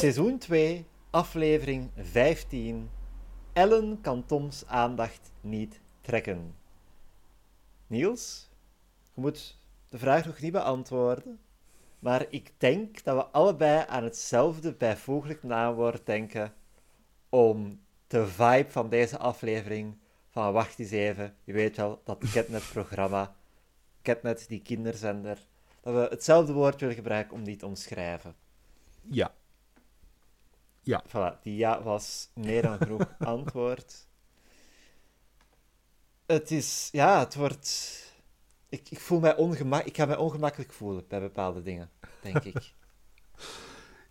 Seizoen 2, aflevering 15. Ellen kan Toms aandacht niet trekken. Niels, je moet de vraag nog niet beantwoorden. Maar ik denk dat we allebei aan hetzelfde bijvoeglijk naamwoord denken om de vibe van deze aflevering van Wacht eens even, je weet wel, dat Catnet-programma, Catnet, die kinderzender, dat we hetzelfde woord willen gebruiken om die te omschrijven. Ja. Ja. Voilà, die ja was meer dan genoeg antwoord. Het is, ja, het wordt... Ik, ik voel mij ongemak... Ik ga mij ongemakkelijk voelen bij bepaalde dingen, denk ik.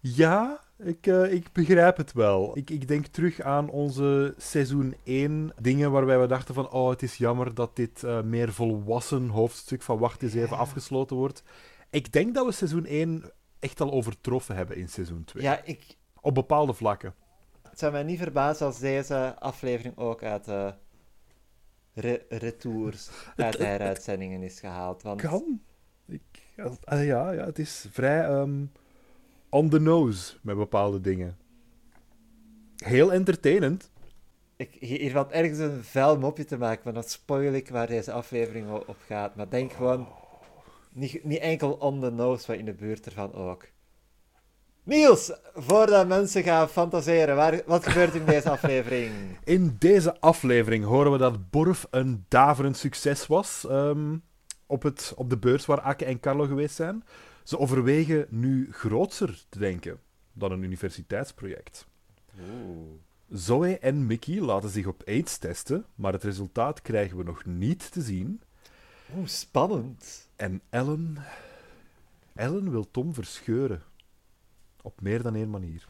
Ja, ik, eh, ik begrijp het wel. Ik, ik denk terug aan onze seizoen 1 dingen waarbij we dachten van oh, het is jammer dat dit eh, meer volwassen hoofdstuk van Wacht eens even afgesloten wordt. Ik denk dat we seizoen 1 echt al overtroffen hebben in seizoen 2. Ja, ik... Op bepaalde vlakken. Het zou mij niet verbazen als deze aflevering ook uit de re retours, uit de heruitzendingen is gehaald. Want... Kan. Ik, ja, ja, het is vrij... Ehm, on the nose met bepaalde dingen. Heel entertainend. Ik, hier valt ergens een vuil mopje te maken, maar dat spoil ik waar deze aflevering op gaat. Maar denk gewoon, niet, niet enkel on the nose, maar in de buurt ervan ook. Niels, voordat mensen gaan fantaseren, waar, wat gebeurt in deze aflevering? In deze aflevering horen we dat Borf een daverend succes was ehm, op, het, op de beurs waar Akke en Carlo geweest zijn. Ze overwegen nu groter te denken dan een universiteitsproject. Oeh. Zoe en Mickey laten zich op AIDS testen, maar het resultaat krijgen we nog niet te zien. Oeh, spannend. En Ellen... Ellen wil Tom verscheuren. Op meer dan één manier.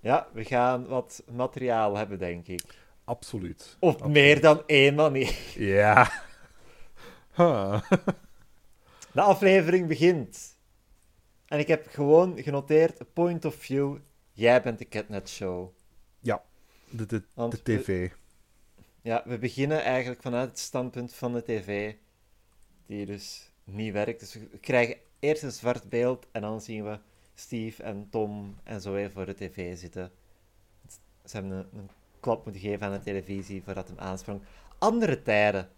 Ja, we gaan wat materiaal hebben, denk ik. Absoluut. Op meer dan één manier. Ja. Huh. De aflevering begint. En ik heb gewoon genoteerd, point of view, jij bent de Catnet Show. Ja, de, de, de tv. ja, we beginnen eigenlijk vanuit het standpunt van de tv, die dus niet werkt. Dus we krijgen eerst een zwart beeld en dan zien we Steve en Tom en zo weer voor de tv zitten. Ze hebben een, een klap moeten geven aan de televisie voordat hem aansprong. Andere tijden.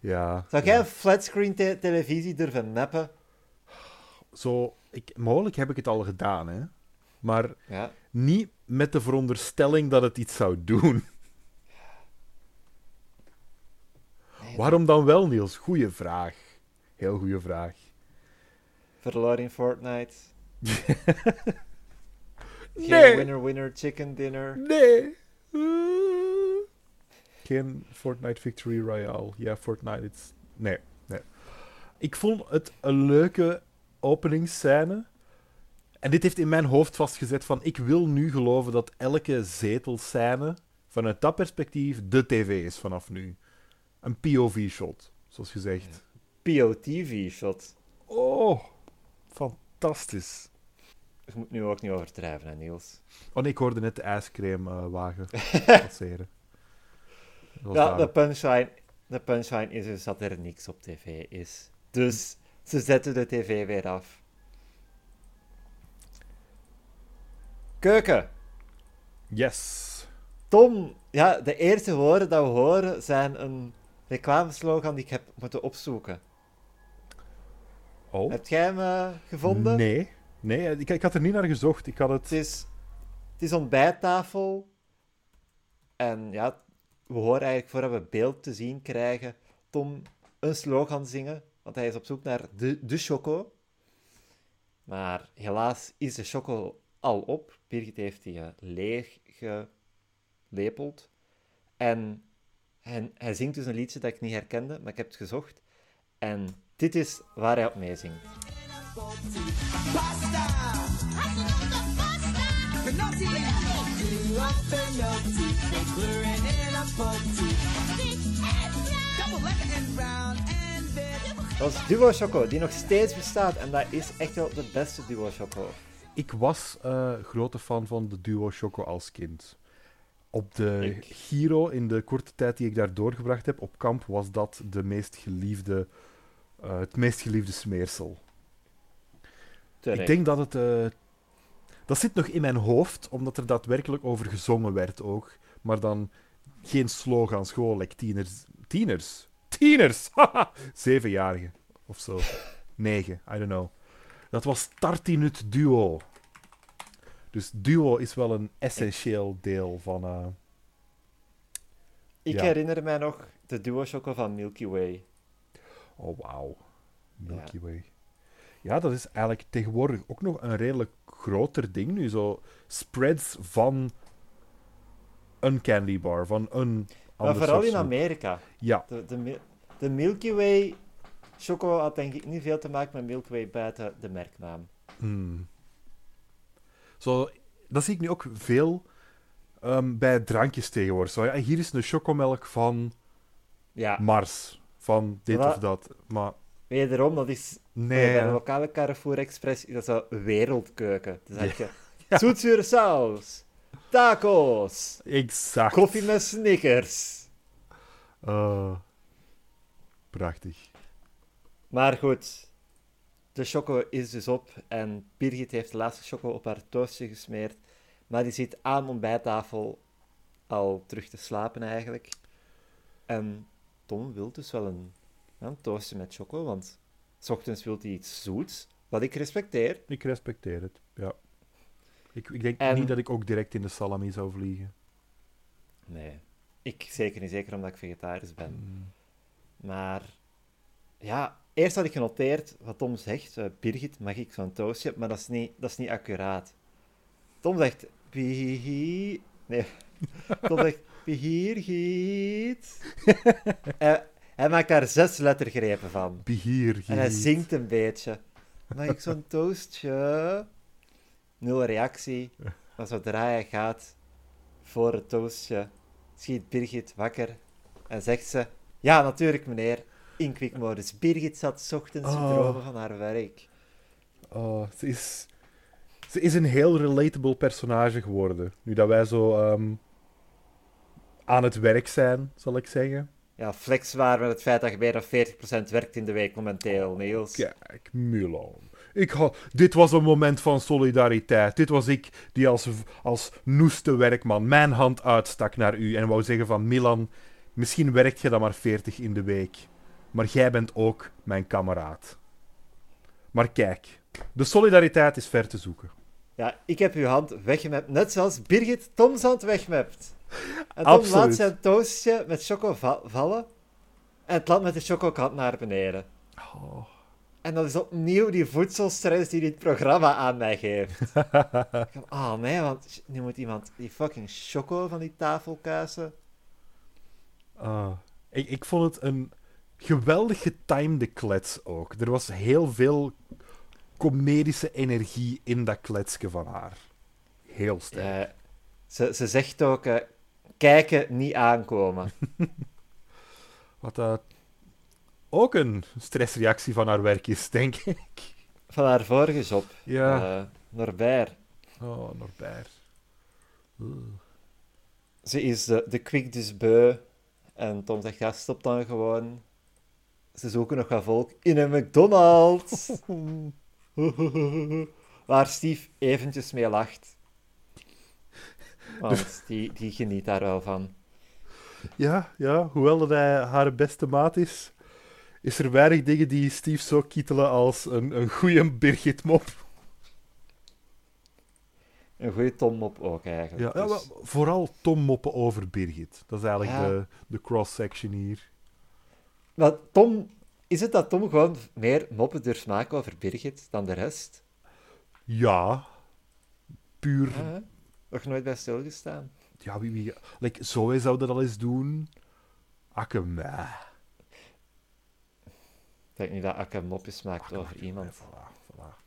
Ja. Zou jij een flatscreen televisie durven mappen? Zo, ik, mogelijk heb ik het al gedaan, hè. Maar ja. niet met de veronderstelling dat het iets zou doen. Waarom dan wel, Niels? Goeie vraag. Heel goede vraag. Verloren in Fortnite. nee. winner, winner, chicken dinner. Nee geen Fortnite Victory Royale. Ja, Fortnite. It's... Nee, nee. Ik vond het een leuke openingsscène. En dit heeft in mijn hoofd vastgezet van ik wil nu geloven dat elke zetelscène vanuit dat perspectief de tv is vanaf nu. Een POV-shot, zoals gezegd. POTV-shot. Oh, fantastisch. Je moet nu ook niet overdrijven, hè, Niels. Oh nee, ik hoorde net de ijscreamwagen passeren ja, de punchline, de punchline is dus dat er niks op tv is. Dus ze zetten de tv weer af. Keuken. Yes. Tom, ja, de eerste woorden dat we horen zijn een reclameslogan die ik heb moeten opzoeken. Oh. Heb jij hem uh, gevonden? Nee. Nee, ik, ik, had er niet naar gezocht. Ik had het... Het is, het is ontbijttafel. En ja, we horen eigenlijk voordat we beeld te zien krijgen, Tom een slogan zingen, want hij is op zoek naar de, de choco. Maar helaas is de choco al op. Birgit heeft die uh, leeg gelepeld. En hij, hij zingt dus een liedje dat ik niet herkende, maar ik heb het gezocht. En dit is waar hij op meezingt. Pasta! Dat is Duo Choco, die nog steeds bestaat. En dat is echt wel de beste Duo Choco. Ik was uh, grote fan van de Duo Choco als kind. Op de Giro, in de korte tijd die ik daar doorgebracht heb, op kamp, was dat de meest geliefde, uh, het meest geliefde smeersel. Ik denk dat het uh, Dat zit nog in mijn hoofd, omdat er daadwerkelijk over gezongen werd ook. Maar dan geen slogans, gewoon like tieners. Tieners? Tieners! Zevenjarigen of zo. Negen, I don't know. Dat was Tartinut Duo. Dus Duo is wel een essentieel deel van. eh, Ik Ja. herinner mij nog de duo choco van Milky Way. Oh, wauw. Milky Way. Ja, dat is eigenlijk tegenwoordig ook nog een redelijk groter ding nu. Zo spreads van een candy bar, van een Maar vooral in. Amerika. Ja, De, de, Mi- de Milky Way choco had denk ik niet veel te maken met Milky Way buiten de merknaam. Hmm. Zo, dat zie ik nu ook veel ehm, bij drankjes tegenwoordig. Zo, ja, hier is een chocomelk van Ja, Mars, van dit Voilà. of dat. Maar wederom, dat is nee, bij de lokale Carrefour Express is dat zo wereldkeuken. Dan heb je Ja. zoetzure saus, taco's, exact. koffie met Snickers. Ah, prachtig. Maar goed, de choco is dus op en Birgit heeft de laatste choco op haar toastje gesmeerd. Maar die zit aan de ontbijttafel al terug te slapen eigenlijk. En Tom wil dus wel een, een toastje met choco, want s ochtends wil hij iets zoets, wat ik respecteer. Ik respecteer het, ja. Ik, ik denk En- niet dat ik ook direct in de salami zou vliegen. Nee, ik zeker niet, zeker omdat ik vegetarisch ben. Mm. Maar ja, eerst had ik genoteerd wat Tom zegt. eh, Birgit, mag ik zo'n toastje? Maar dat is niet, dat is niet accuraat. Tom zegt. Nee, Tom zegt, Birgit. hij, hij maakt daar zes lettergrepen van. Bier, En hij zingt een beetje. Mag ik zo'n toastje? Nul reactie. Maar zodra hij gaat voor het toastje, schiet Birgit wakker en zegt ze: Ja, natuurlijk, meneer. In quickmodus. Birgit zat 's ochtends te Oh. dromen van haar werk. Oh, ze is... Ze is een heel relatable personage geworden. Nu dat wij zo ehm, aan het werk zijn, zal ik zeggen. Ja, flexbaar met het feit dat je meer dan 40% werkt in de week momenteel, Niels. Kijk, Milan. Ik ha dit was een moment van solidariteit. Dit was ik die als, als noeste werkman mijn hand uitstak naar u en wou zeggen van Milan, misschien werk je dan maar 40 in de week. Maar jij bent ook mijn kameraad. Maar kijk, de solidariteit is ver te zoeken. Ja, ik heb uw hand weggemapt, net zoals Birgit Tom's hand wegmapt. En Tom Absoluut. laat zijn toastje met choco va- vallen en het landt met de chocokant naar beneden. Oh. En dat is opnieuw die voedselstress die dit programma aan mij geeft. Van, oh nee, want nu moet iemand die fucking choco van die tafel kuisen. Ah, ik, ik vond het een geweldig getimede klets ook. Er was heel veel comedische energie in dat kletsje van haar. Heel sterk. Ze, ze zegt ook, eh, kijken, niet aankomen. Wat dat ook een stressreactie van haar werk is, denk ik. Van haar vorige job, Ja. eh, Norbert. Oh, Norbert. Ze is de, de kwik dus beu. En Tom zegt, ja, stop dan gewoon. Ze zoeken nog wat volk in een McDonald's. Waar Steve eventjes mee lacht. Want die, die geniet daar wel van. Ja, ja, hoewel dat hij haar beste maat is, is er weinig dingen die Steve zo kietelen als een, een goede Birgit-mop. Een goede Tom op ook eigenlijk. Ja, Dus- vooral Tom moppen over Birgit. Dat is eigenlijk Ja. de, de cross-section hier. Maar Tom, is het dat Tom gewoon meer moppen durft maken over Birgit dan de rest? Ja, puur. Ja? Nog nooit bij stilgestaan. Ja, wie, wie, like, Zoe zou dat al eens doen. Akke. Ik denk niet dat Akke mopjes maakt over iemand. Voilà, voilà.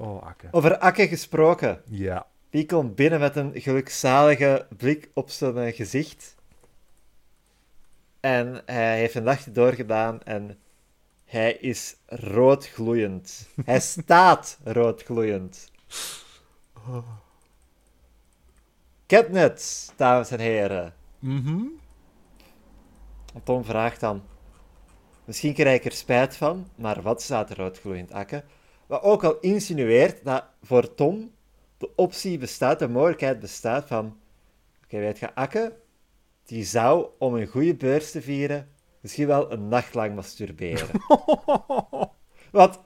Oh, Akke. Over Akke gesproken. Ja. Die komt binnen met een gelukzalige blik op zijn gezicht. En hij heeft een nachtje doorgedaan en hij is roodgloeiend. Hij staat roodgloeiend. Catnet, dames en heren. Mhm. En Tom vraagt dan... Misschien krijg ik er spijt van, maar wat staat er roodgloeiend, Akke? Wat ook al insinueert dat voor Tom de optie bestaat, de mogelijkheid bestaat van... Oké, weet je, Akke, die zou, om een goede beurs te vieren, misschien wel een nacht lang masturberen. Want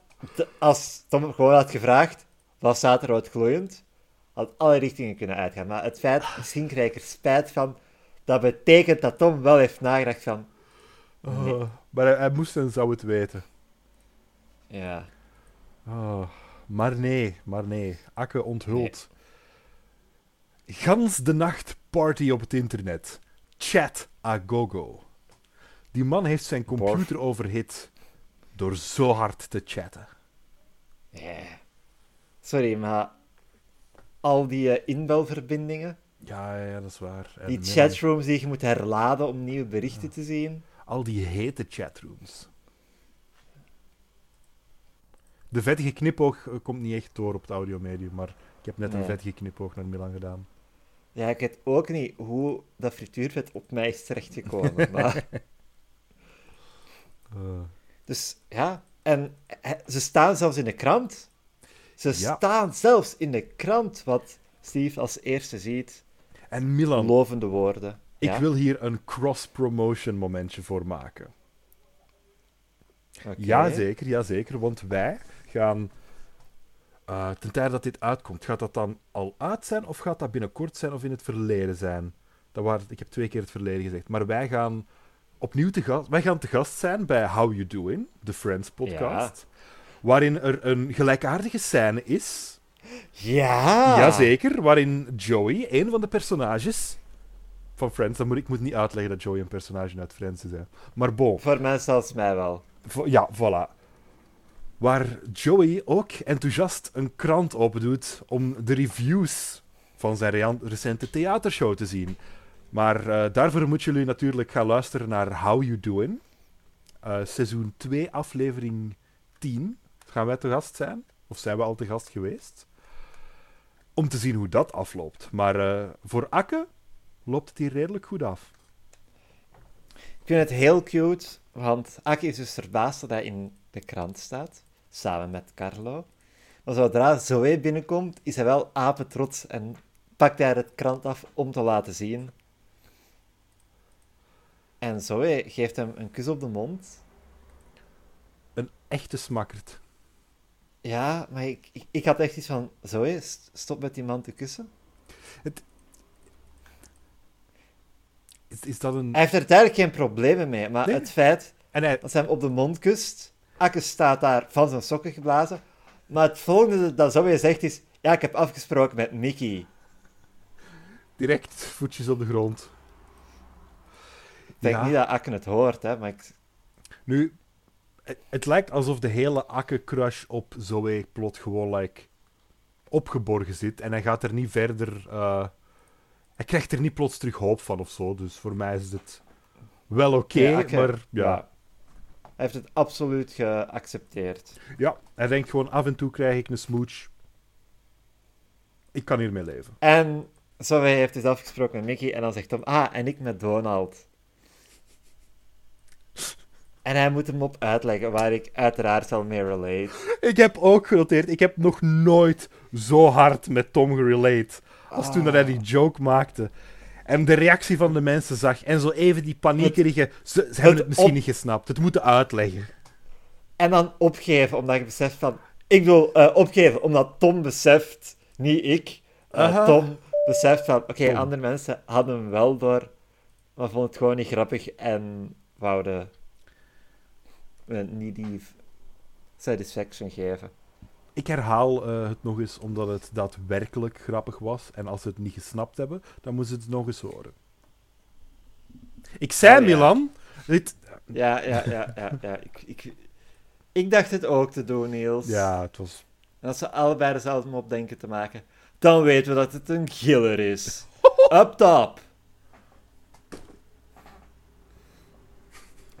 als Tom gewoon had gevraagd, wat staat er gloeiend, had alle richtingen kunnen uitgaan. Maar het feit, misschien krijg ik er spijt van, dat betekent dat Tom wel heeft nagedacht van... Oh, maar hij, hij moest en zou het weten. Ja, Oh, maar nee, maar nee. Akke onthult. Gans de nacht party op het internet. Chat a gogo. Die man heeft zijn computer overhit door zo hard te chatten. ja. Sorry, maar al die eh, inbelverbindingen, Ja, ja, dat is waar. En, die chatrooms die je moet herladen om nieuwe berichten te zien... Al die hete chatrooms. De vettige knipoog eh, komt niet echt door op het audiomedium, maar ik heb net een vettige knipoog naar Milan gedaan. Ja, ik weet ook niet hoe dat frituurvet op mij is terechtgekomen. maar... Eh, Dus ja, en ze staan zelfs in de krant. Ze Ja. staan zelfs in de krant, wat Steve als eerste ziet. en Milan, Lovende woorden. ik Ja? wil hier een cross-promotion momentje voor maken. Oké. Jazeker, jazeker, want wij gaan... eh, ten tijde dat dit uitkomt, gaat dat dan al uit zijn of gaat dat binnenkort zijn of in het verleden zijn? Dat waren, ik heb twee keer het verleden gezegd, maar wij gaan opnieuw te gast, wij gaan te gast zijn bij How You Doing, de Friends podcast, waarin er een gelijkaardige scène is, Ja! jazeker, waarin Joey, een van de personages van Friends, dan moet ik moet niet uitleggen dat Joey een personage uit Friends is, hè. maar bon, Voor mensen als mij wel. Ja, voilà. Waar Joey ook enthousiast een krant opendoet om de reviews van zijn recente theatershow te zien. Maar eh, daarvoor moeten jullie natuurlijk gaan luisteren naar How You Doing. Eh, seizoen 2, aflevering 10. Gaan wij te gast zijn? Of zijn we al te gast geweest? Om te zien hoe dat afloopt. Maar eh, voor Akke loopt het hier redelijk goed af. Ik vind het heel cute, want Aki is dus verbaasd dat hij in de krant staat, samen met Carlo. Maar zodra Zoe binnenkomt, is hij wel apetrots en pakt hij het krant af om te laten zien. En Zoe geeft hem een kus op de mond. Een echte smakkerd. Ja, maar ik, ik, ik had echt iets van... Zoe, st- stop met die man te kussen. Is, is dat een... Hij heeft er duidelijk geen problemen mee, maar Nee. het feit En hij, dat ze hem op de mond kust... Akke staat daar van zijn sokken geblazen. Maar het volgende dat Zoe zegt is... Ja, ik heb afgesproken met Mickey. Direct voetjes op de grond. Ik denk Ja. niet dat Akke het hoort, hè, maar ik... Nu, het, het lijkt alsof de hele Akke-crush op Zoe plot gewoon like, opgeborgen zit. En hij gaat er niet verder... eh, hij krijgt er niet plots terug hoop van of zo. Dus voor mij is het wel oké, Ja, maar ja. Hij heeft het absoluut geaccepteerd. ja. Hij denkt gewoon, af en toe krijg ik een smooch. Ik kan hiermee leven. En Zoe heeft dus afgesproken met Mickey en dan zegt Tom... Ah, en ik met Donald. En hij moet hem op uitleggen, waar ik uiteraard al mee relate. Ik heb ook genoteerd, ik heb nog nooit zo hard met Tom gerelate als toen dat hij Ah. die joke maakte. En de reactie van de mensen zag. En zo even die paniekerige... Ze, ze hebben het misschien op- niet gesnapt. Het moeten uitleggen. En dan opgeven, omdat je beseft van... Ik bedoel, eh, opgeven, omdat Tom beseft, niet ik. eh. Tom beseft van, oké, andere mensen hadden hem wel door, maar vonden het gewoon niet grappig en wouden niet die satisfaction geven. Ik herhaal eh, het nog eens omdat het daadwerkelijk grappig was. En als ze het niet gesnapt hebben, dan moeten ze het nog eens horen. Ik zei, Oh, ja. Milan... Dit, Ja, ja, ja, ja. ja. Ik, ik, ik dacht het ook te doen, Niels. ja, het was... En als ze allebei dezelfde mop denken te maken, dan weten we dat het een giller is. Up top.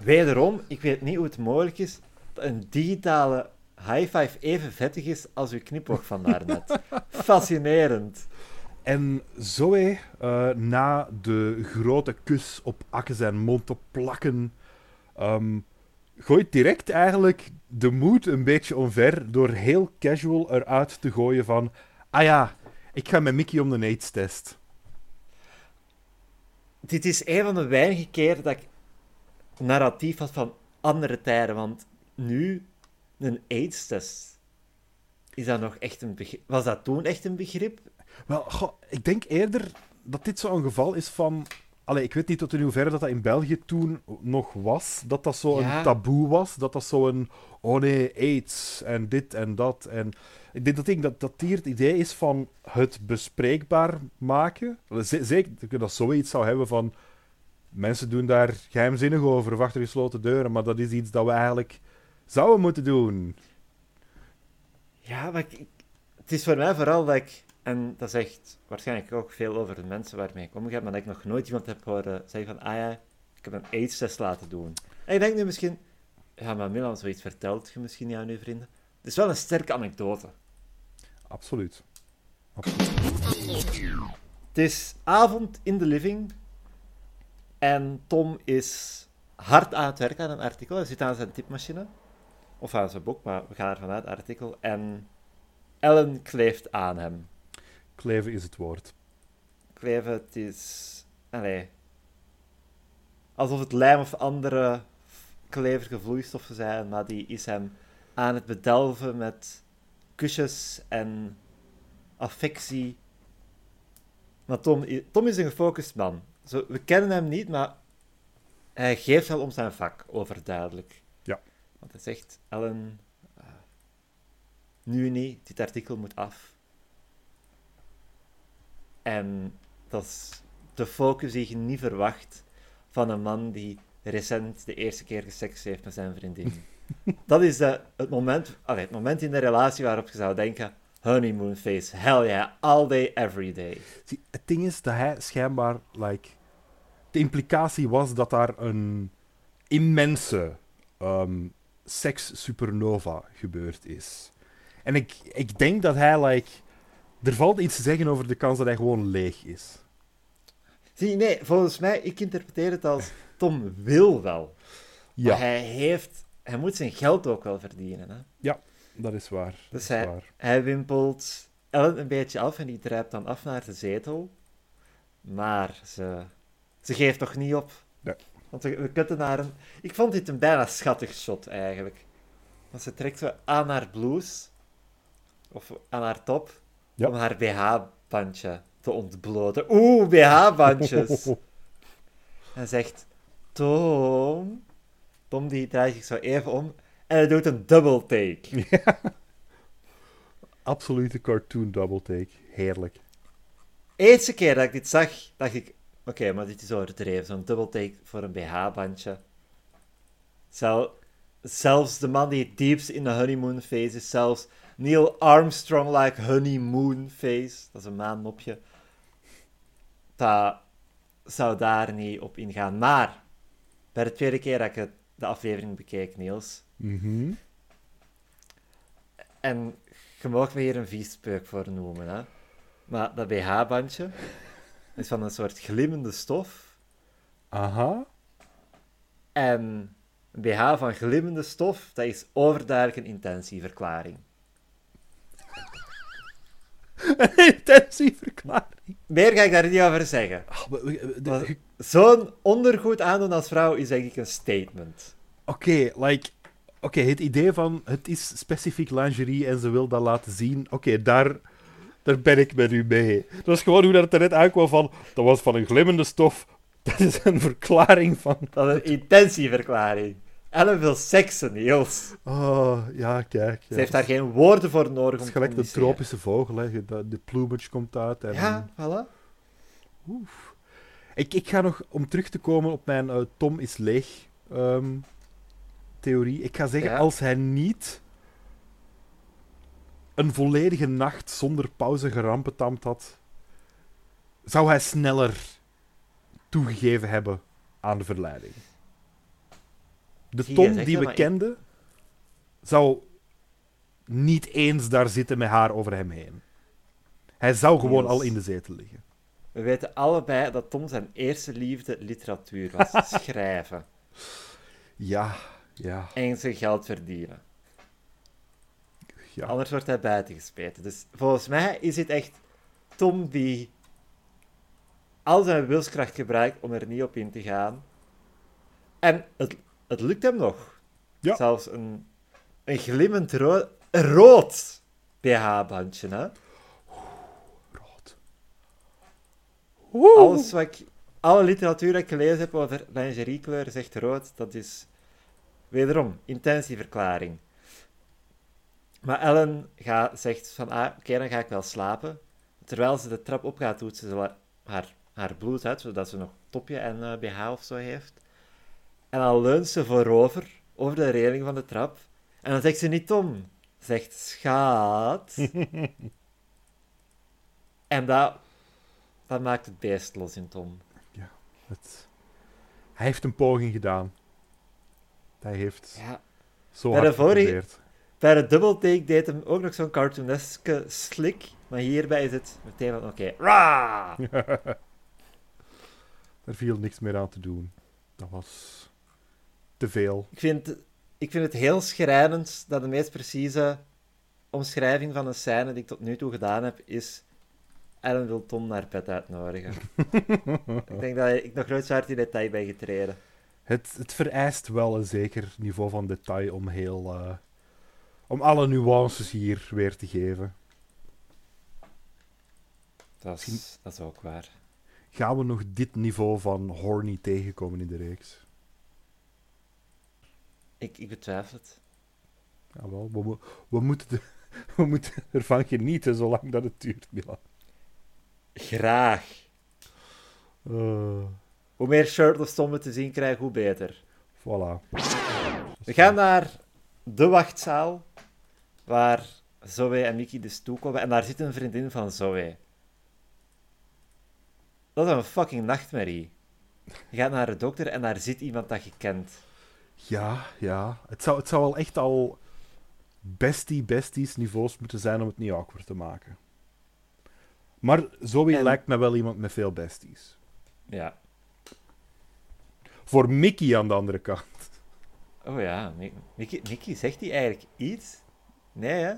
Wederom, ik weet niet hoe het mogelijk is dat een digitale high five even vettig is als uw knipoog van daarnet. Fascinerend. En Zoe, eh, na de grote kus op Akke zijn mond te plakken, ehm, gooit direct eigenlijk de moed een beetje omver door heel casual eruit te gooien van... Ah ja, ik ga met Mickey om de AIDS-test. Dit is een van de weinige keren dat ik narratief had van andere tijden, want nu een AIDS-test. Is dat nog echt een begrip? Was dat toen echt een begrip? Wel, goh, ik denk eerder dat dit zo'n geval is van... Allee, ik weet niet tot in hoeverre dat, dat in België toen nog was. Dat dat zo Ja. een taboe was. Dat dat zo een... Oh nee, AIDS en dit en dat. En ik denk dat, ik, dat, dat hier het idee is van het bespreekbaar maken. Zeker dat je dat zoiets zou hebben van... Mensen doen daar geheimzinnig over of achter gesloten deuren. Maar dat is iets dat we eigenlijk zouden moeten doen. Ja, maar ik, het is voor mij vooral dat ik, en dat zegt waarschijnlijk ook veel over de mensen waarmee ik omga, maar dat ik nog nooit iemand heb horen zeggen van, ah ja, ik heb een AIDS-test laten doen. En ik denk nu misschien, ja, maar Milan, zoiets vertelt je misschien niet aan je vrienden. Het is wel een sterke anekdote. Absoluut. Het is avond in de living en Tom is hard aan het werken aan een artikel. Hij zit aan zijn typemachine, of aan zijn boek, maar we gaan ervan uit, artikel. En Ellen kleeft aan hem. Kleven is het woord. kleven. Het is. Allee. Alsof het lijm of andere kleverige vloeistoffen zijn, maar die is hem aan het bedelven met kusjes en affectie. Maar Tom, Tom is een gefocust man. Zo, we kennen hem niet, maar hij geeft wel om zijn vak, overduidelijk. Ja. Want hij zegt, Ellen, eh, nu niet, dit artikel moet af. En dat is de focus die je niet verwacht van een man die recent de eerste keer geseks heeft met zijn vriendin. dat is de, het, moment, allee, het moment in de relatie waarop je zou denken: honeymoon face, hell yeah, all day, every day. Het ding is dat hij schijnbaar, like, de implicatie was dat daar een immense ehm seks-supernova gebeurd is. En ik, ik denk dat hij, like, er valt iets te zeggen over de kans dat hij gewoon leeg is. Zie, nee, volgens mij, ik interpreteer het als Tom wil wel. Ja, Maar hij heeft, hij moet zijn geld ook wel verdienen. Hè? dat is waar. Dat Dus is hij- waar. Hij wimpelt Ellen een beetje af en die drijft dan af naar de zetel. Maar ze, ze geeft toch niet op. Nee. Want we, we kutten naar een... Ik vond dit een bijna schattig shot, eigenlijk. Want ze trekt zo aan haar blouse, of aan haar top, Ja. om haar BH-bandje te ontbloten. Oeh, BH-bandjes! Hij zegt, Tom... Tom die draait zich zo even om en hij doet een double take. Absolute cartoon double take. Heerlijk. Eerste keer dat ik dit zag, dacht ik: oké, maar dit is overdreven. Zo'n double take voor een BH-bandje. Zel, zelfs de man die het diepst in de honeymoon phase is, zelfs Neil Armstrong-like honeymoon phase, dat is een maanmopje, dat zou daar niet op ingaan. Maar, bij de tweede keer dat ik het, de aflevering bekeek, Niels, Mhm. en je mag me hier een viespeuk voor noemen, hè. Maar dat BH-bandje is van een soort glimmende stof. Aha. En een BH van glimmende stof, dat is overduidelijk een intentieverklaring. Intentieverklaring. Meer ga ik daar niet over zeggen. Ah, Wat? ge- Zo'n ondergoed aandoen als vrouw is denk ik een statement. Oké, like... Oké, het idee van het is specifiek lingerie en ze wil dat laten zien. Oké, daar, daar ben ik met u mee. Dat was gewoon hoe dat er net uitkwam van... Dat was van een glimmende stof. Dat is een verklaring van... Dat is een intentieverklaring. Ellen wil seksen, Niels. Oh, ja, kijk. Ze heeft daar geen woorden voor nodig Het is gelijk de tropische vogel, hè. De, de plumage komt uit. En... Ja, voilà. Oef. Ik, ik ga nog, om terug te komen op mijn eh, Tom is leeg ehm, theorie. Ik ga zeggen, Ja. als hij niet een volledige nacht zonder pauze gerampetamd had, zou hij sneller toegegeven hebben aan de verleiding. De Tom die we kenden, zou niet eens daar zitten met haar over hem heen. Hij zou gewoon al in de zetel liggen. We weten allebei dat Tom zijn eerste liefde literatuur was. Schrijven. Ja, ja. En zijn geld verdienen. Ja. Anders wordt hij buiten gespeten. Dus volgens mij is het echt Tom die al zijn wilskracht gebruikt om er niet op in te gaan. En het, het lukt hem nog. Ja. Zelfs een, een glimmend ro rood BH-bandje. Hè? Rood. Alles wat ik, alle literatuur dat ik gelezen heb over lingeriekleur zegt rood. Dat is wederom intentieverklaring. Maar Ellen gaat, zegt van, ah, oké, dan ga ik wel slapen. Terwijl ze de trap opgaat, doet ze haar, haar bloed uit, zodat ze nog topje en eh, BH of zo heeft. En dan leunt ze voorover, over de reling van de trap. En dan zegt ze niet Tom, zegt schaat. en dat, dat maakt het beest los in Tom. Het... Hij heeft een poging gedaan. Hij heeft Ja. zo Bij hard de vorige- geprobeerd. Bij de double-take deed hem ook nog zo'n cartooneske slik. Maar hierbij is het meteen van, oké, ra! Er viel niks meer aan te doen. Dat was te veel. Ik vind, ik vind het heel schrijnend dat de meest precieze omschrijving van een scène die ik tot nu toe gedaan heb, is Ellen wil Tom naar bed uitnodigen. ik denk dat ik nog nooit zo hard in detail ben getreden. Het, het vereist wel een zeker niveau van detail om heel... eh, om alle nuances hier weer te geven. Dat is, dat is ook waar. Gaan we nog dit niveau van horny tegenkomen in de reeks? Ik, ik betwijfel het. Jawel, we, we, moeten de- we moeten ervan genieten zolang dat het duurt, Milan. Graag. Eh, Hoe meer shirtless we te zien krijgen, hoe beter. voilà. We gaan naar de wachtzaal, waar Zoe en Mickey dus toekomen. En daar zit een vriendin van Zoe. Dat is een fucking nachtmerrie. Je gaat naar de dokter en daar zit iemand dat je kent. Ja, ja. Het zou, het zou wel echt al bestie-besties niveaus moeten zijn om het niet awkward te maken. Maar Zoe En- lijkt me wel iemand met veel besties. Ja. Voor Mickey aan de andere kant. Oh ja, Mi- Mickey, Mickey zegt hij eigenlijk iets? Nee, hè?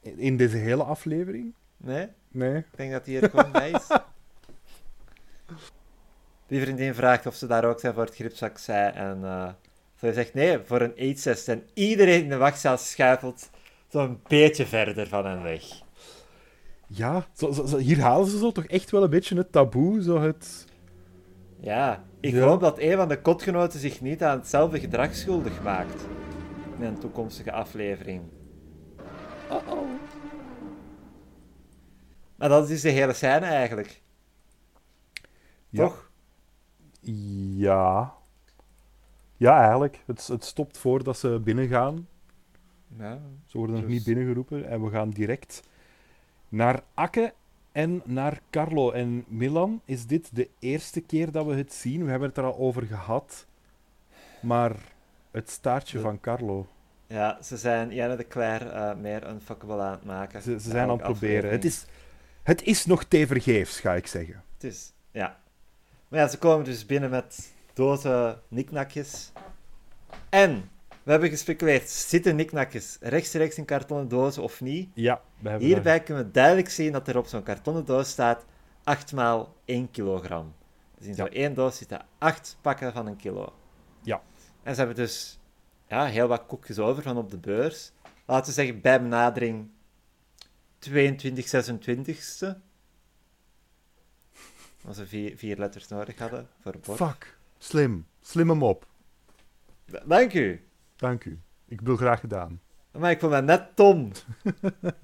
In deze hele aflevering? Nee? Nee. Ik denk dat hij er gewoon bij is. Die vriendin vraagt of ze daar ook zijn voor het gripsvaccin. En eh ze zegt nee, voor een aids En iedereen in de wachtzaal schuifelt zo'n beetje verder van hen weg. Ja, zo, zo, zo- hier halen ze zo toch echt wel een beetje het taboe, zo het... Ja, ik Ja. hoop dat een van de kotgenoten zich niet aan hetzelfde gedrag schuldig maakt. In een toekomstige aflevering. Uh-oh. Maar dat is de hele scène eigenlijk. Ja. Toch? Ja. Ja, eigenlijk. Het, het stopt voordat ze binnengaan. Ja. Ze worden nog Dus- niet binnengeroepen. En we gaan direct naar Akke en naar Carlo. En Milan, is dit de eerste keer dat we het zien? We hebben het er al over gehad. Maar het staartje van Carlo. Ja, ze zijn Janne de Claire eh, meer unfuckable aan het maken. Ze, ze zijn aan ook het proberen. Het is, het is nog tevergeefs, ga ik zeggen. Het is, ja. Maar ja, ze komen dus binnen met dozen niknakjes. En, we hebben gespeculeerd, zitten niknakjes rechtstreeks in kartonnen dozen of niet? Ja, we hebben Hierbij kunnen we duidelijk zien dat er op zo'n kartonnen doos staat 8 maal 1 kilogram. Dus in Ja. zo'n één doos zitten 8 pakken van een kilo. Ja. En ze hebben dus ja, heel wat koekjes over van op de beurs. Laten we zeggen, bij benadering 22 26ste. Als we vier, vier letters nodig hadden voor bord. Fuck. Slim. Slim hem op. Dank u. Dank u. Ik wil graag gedaan. Maar ik vond dat net Tom.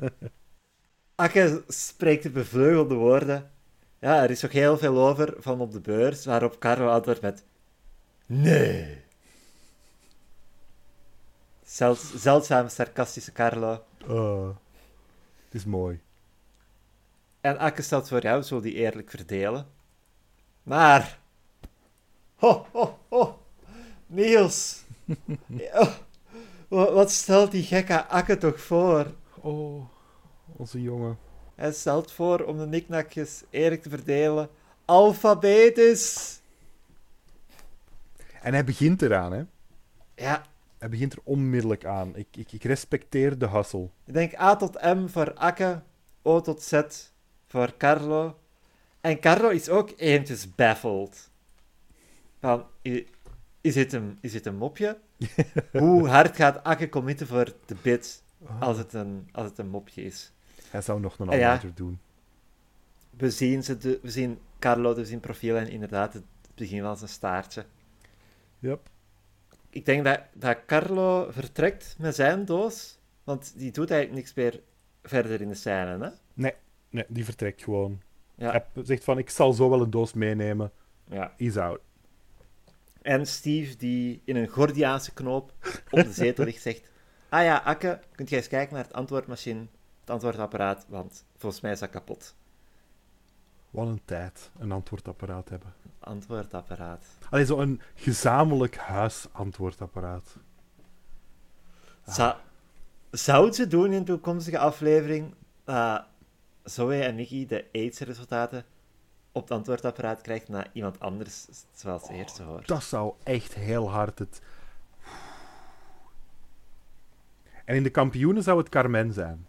Akke spreekt de bevleugelde woorden. Ja, er is nog heel veel over van op de beurs, waarop Carlo antwoordt met... Nee. Zelds, zeldzaam sarcastische Carlo. Eh, het is mooi. En Akke stelt voor jou, zullen die eerlijk verdelen. Maar... Ho, ho, ho. Niels. Oh, wa- wat stelt die gekke Akke toch voor? Oh, onze jongen. Hij stelt voor om de niknakjes eerlijk te verdelen. Alfabetisch. En hij begint eraan, hè? Ja, Hij begint er onmiddellijk aan. Ik, ik, ik respecteer de hustle. Ik denk A tot M voor Akke, O tot Z voor Carlo. En Carlo is ook eventjes baffled. Van, is dit een, is dit een mopje? Hoe hard gaat Akke committen voor de bit als het een, als het een mopje is? Hij zou nog een ja. aflevering doen. We zien, ze de, we zien Carlo dus in profiel en inderdaad het begin van zijn staartje. Yep. Ik denk dat, dat Carlo vertrekt met zijn doos, want die doet eigenlijk niks meer verder in de scène, hè? Nee, die vertrekt gewoon. Ja. Hij zegt van, ik zal zo wel een doos meenemen. ja. He's out. En Steve, die in een Gordiaanse knoop op de zetel ligt, zegt... Ah ja, Akke, kunt jij eens kijken naar het antwoordmachine, het antwoordapparaat, want volgens mij is dat kapot. Wat een tijd, een antwoordapparaat hebben. Antwoordapparaat. Allee, zo'n gezamenlijk huisantwoordapparaat. Zou, zou ze doen in een toekomstige aflevering dat Zoe en Nicky de AIDS-resultaten op het antwoordapparaat krijgt na iemand anders, zoals ze eerst hoort? Dat zou echt heel hard het... En in de kampioenen zou het Carmen zijn,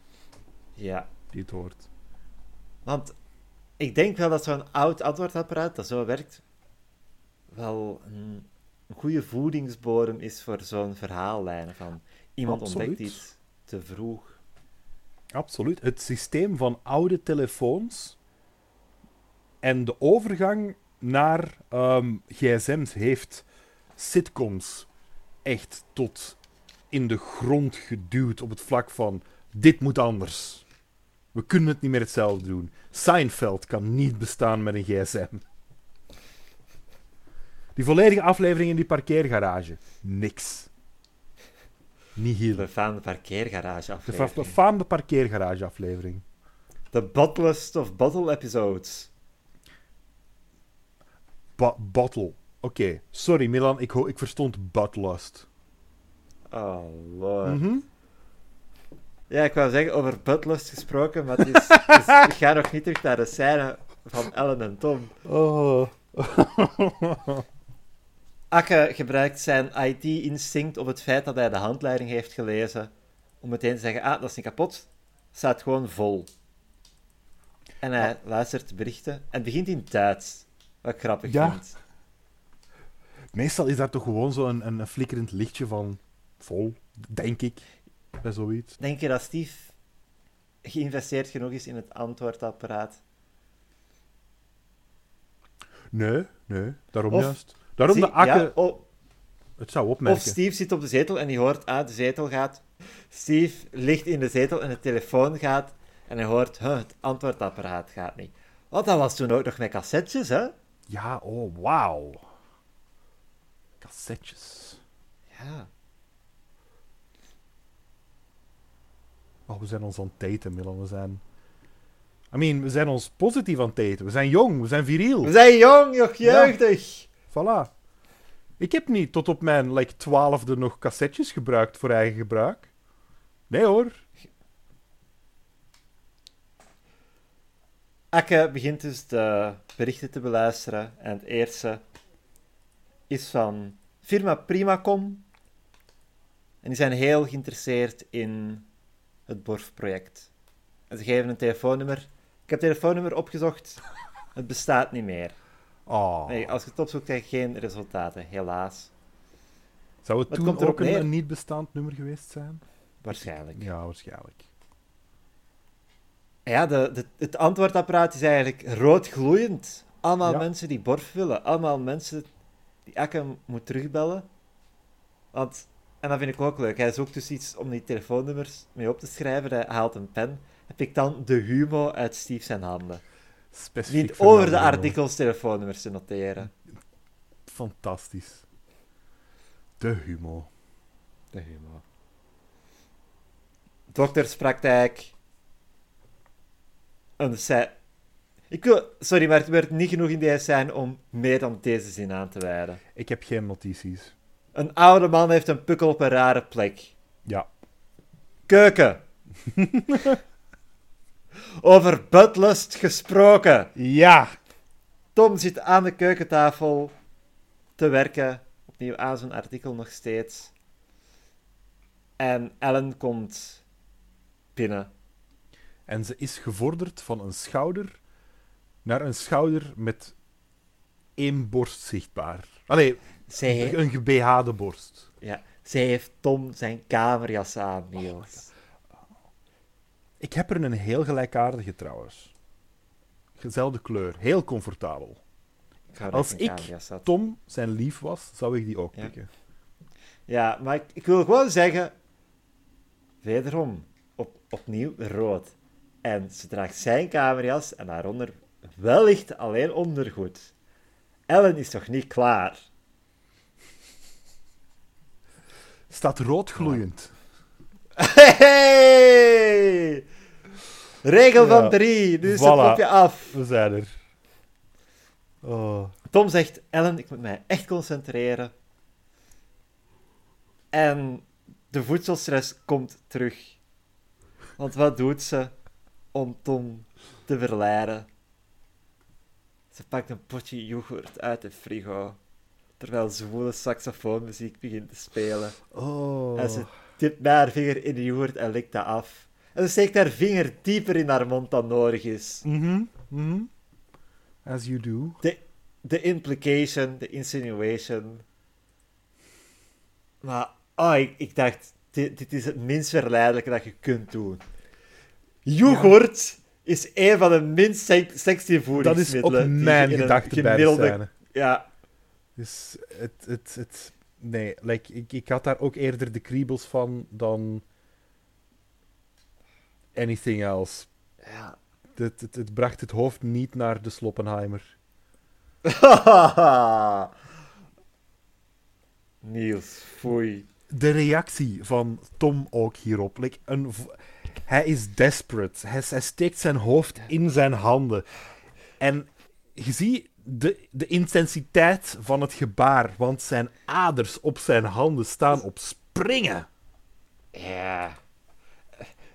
Ja, die het hoort. want ik denk wel dat zo'n oud antwoordapparaat dat zo werkt, wel een, goede voedingsbodem is voor zo'n verhaallijn van iemand Absoluut. ontdekt iets te vroeg. Absoluut. Het systeem van oude telefoons en de overgang naar ehm, gsm's heeft sitcoms echt tot in de grond geduwd op het vlak van dit moet anders. We kunnen het niet meer hetzelfde doen. Seinfeld kan niet bestaan met een gsm. Die volledige aflevering in die parkeergarage. Niks. Niet De hier. befaamde parkeergarage De aflevering. befaamde parkeergarage aflevering. De Bottlest of Bottle episodes. Ba- bottle. Oké, sorry Milan, ik, ho- ik verstond Butlust. Oh, lord. Mhm. Ja, ik wou zeggen, over Butlust gesproken, maar het is, het is- ik ga nog niet terug naar de scène van Ellen en Tom. Oh. Akke gebruikt zijn IT-instinct op het feit dat hij de handleiding heeft gelezen, om meteen te zeggen, ah, dat is niet kapot, staat gewoon vol. En hij luistert de berichten en begint in Duits, wat ik grappig Ja. vind. Meestal is daar toch gewoon zo'n een, een flikkerend lichtje van vol, denk ik, bij zoiets. Denk je dat Steve geïnvesteerd genoeg is in het antwoordapparaat? Nee, nee, daarom Of- juist. Daarom Zie- de akke ja, het zou Of opmerken. Steve zit op de zetel en die hoort, ah, de zetel gaat. Steve ligt in de zetel en de telefoon gaat. En hij hoort, huh, het antwoordapparaat gaat niet. Want dat was toen ook nog met cassettes, hè? Ja, oh, wauw. Cassettes. Ja. Oh, we zijn ons aan het daten, Milan. We zijn... I mean, we zijn ons positief aan het daten. We zijn jong, we zijn viriel. We zijn jong, nog jeugdig. Voilà. Ik heb niet tot op mijn like, twaalfde nog cassettes gebruikt voor eigen gebruik. Nee hoor. Akke begint dus de berichten te beluisteren. En het eerste is van firma Primacom. En die zijn heel geïnteresseerd in het Borf-project. En ze geven een telefoonnummer. Ik heb het telefoonnummer opgezocht. Het bestaat niet meer. Oh. Nee, als je het opzoekt, krijg je geen resultaten, helaas. Zou het toen komt ook een, niet bestaand nummer geweest zijn? Waarschijnlijk. Ja, waarschijnlijk. Ja, de, de, het antwoordapparaat is eigenlijk rood gloeiend. Allemaal Ja. mensen die Borf willen. Allemaal mensen die Akke moet terugbellen. Want, en dat vind ik ook leuk. Hij zoekt dus iets om die telefoonnummers mee op te schrijven. Hij haalt een pen en pikt dan de humo uit Steve zijn handen. Specifiek Niet over de artikels telefoonnummers te noteren. Fantastisch. De humor. De humo. Dokterspraktijk. Een scè- Ik wil... Sorry, maar het werd niet genoeg in deze scène om meer dan deze zin aan te wijden. Ik heb geen notities. Een oude man heeft een pukkel op een rare plek. Ja. Keuken. Over butlust gesproken. Ja! Tom zit aan de keukentafel te werken. Opnieuw aan zijn artikel nog steeds. En Ellen komt binnen. En ze is gevorderd van een schouder naar een schouder met één borst zichtbaar. Allee, Zij, een gebehade borst. ja, zij heeft Tom zijn kamerjas aan, Niels. Ik heb er een heel gelijkaardige trouwens. Dezelfde kleur. Heel comfortabel. Ik Als ik-. Tom zijn lief was, zou ik die ook Ja. pikken. Ja, maar ik, ik wil gewoon zeggen... Wederom, op, opnieuw rood. En ze draagt zijn kamerjas en daaronder wellicht alleen ondergoed. Ellen is toch niet klaar? Staat rood gloeiend. Hey! Regel Ja, van drie, nu is het voilà. kopje af. We zijn er. Oh. Tom zegt, Ellen, ik moet mij echt concentreren. En de voedselstress komt terug. Want wat doet ze om Tom te verleiden? Ze pakt een potje yoghurt uit de frigo, terwijl zwoele saxofoonmuziek begint te spelen. Oh. En ze tipt met haar vinger in de yoghurt en likt dat af. En ze steekt haar vinger dieper in haar mond dan nodig is. Mhm, mhm. As you do. de, de implication, de insinuation. Maar, oh, ik, ik dacht, dit, dit is het minst verleidelijke dat je kunt doen. Yoghurt is een van de minst sexy Dat is voedingsmiddelen. ook die je mijn in een gedachte bij de scène. Ja, Dus het, het, het, nee, like, ik, ik had daar ook eerder de kriebels van dan anything else. ja. Het, het, het bracht het hoofd niet naar de Sloppenheimer. Niels, foei. De reactie van Tom ook hierop. Like een, hij is desperate. Hij, hij steekt zijn hoofd in zijn handen. En je ziet de, de intensiteit van het gebaar, want zijn aders op zijn handen staan op springen. Ja.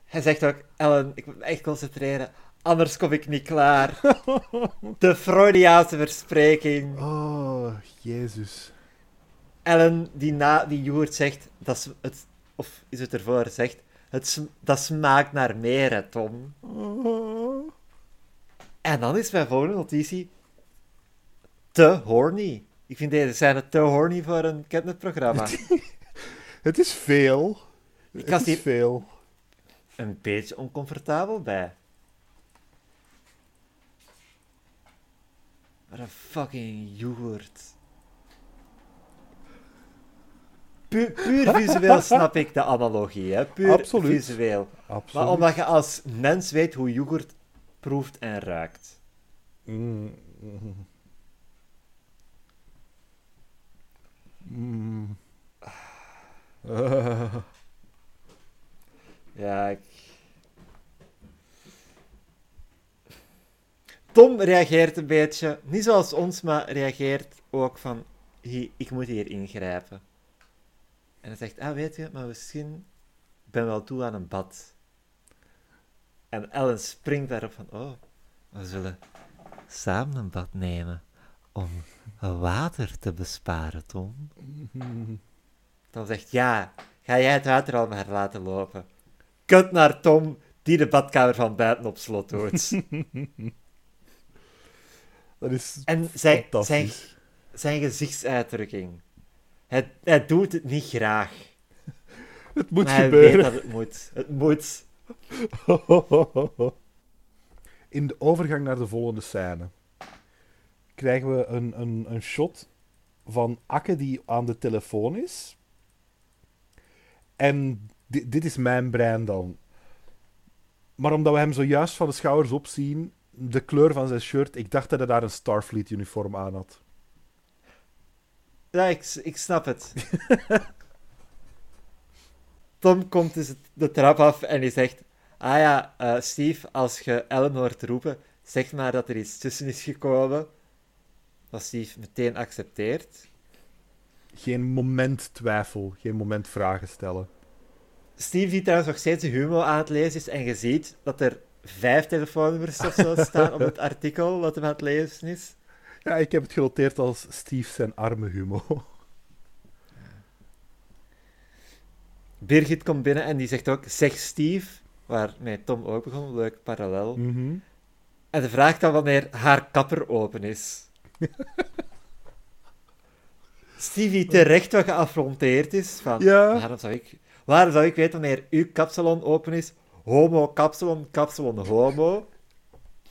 Hij zegt ook, Ellen, ik moet me echt concentreren, anders kom ik niet klaar. De Freudiaanse verspreking. Oh, Jezus. Ellen, die na die yoghurt zegt, dat is het, of is het ervoor, zegt, het, dat smaakt naar meer, hè, Tom. Oh. En dan is mijn volgende notitie te horny. Ik vind deze scène te horny voor een catnip-programma. Het is veel. Ik Het is hier veel. een beetje oncomfortabel bij. Wat een fucking yoghurt. Puur, puur visueel snap ik de analogie, hè? Puur Absoluut. visueel. Absoluut. Maar omdat je als mens weet hoe yoghurt proeft en ruikt. Mm, mm. Mm. Ja, ik... Tom reageert een beetje, niet zoals ons, maar reageert ook van, "Hi, ik moet hier ingrijpen. En hij zegt, ah, weet je, maar misschien ben wel toe aan een bad. En Ellen springt daarop van, oh, we zullen samen een bad nemen om water te besparen, Tom. Dan zegt, ja, ga jij het water al maar laten lopen. Kut naar Tom, die de badkamer van buiten op slot doet. Dat is en zijn, zijn, fantastisch. zijn gezichtsuitdrukking. Hij, hij doet het niet graag. Het moet maar hij weet gebeuren. dat het moet. Het moet. In de overgang naar de volgende scène krijgen we een, een, een shot van Akke die aan de telefoon is. En di- dit is mijn brein dan. Maar omdat we hem zojuist van de schouders opzien, de kleur van zijn shirt, ik dacht dat hij daar een Starfleet-uniform aan had. Ja, ik, ik snap het. Tom komt dus de trap af en die zegt... Ah ja, eh, Steve, als je Ellen hoort roepen, zeg maar dat er iets tussen is gekomen. Wat Steve meteen accepteert. Geen moment twijfel, geen moment vragen stellen. Steve die trouwens nog steeds de humor aan het lezen is en je ziet dat er vijf telefoonnummers of zo staan op het artikel dat hij aan het lezen is. Ja, ik heb het genoteerd als Steve zijn arme humo. Birgit komt binnen en die zegt ook, zeg Steve, waarmee Tom ook begon, leuk parallel. Mhm. En ze vraagt dan wanneer haar kapper open is. Steve die terecht wel geaffronteerd is van, Ja. waarom, zou ik, waarom zou ik weten wanneer uw kapsalon open is? Homo, kapsalon, kapsalon, homo.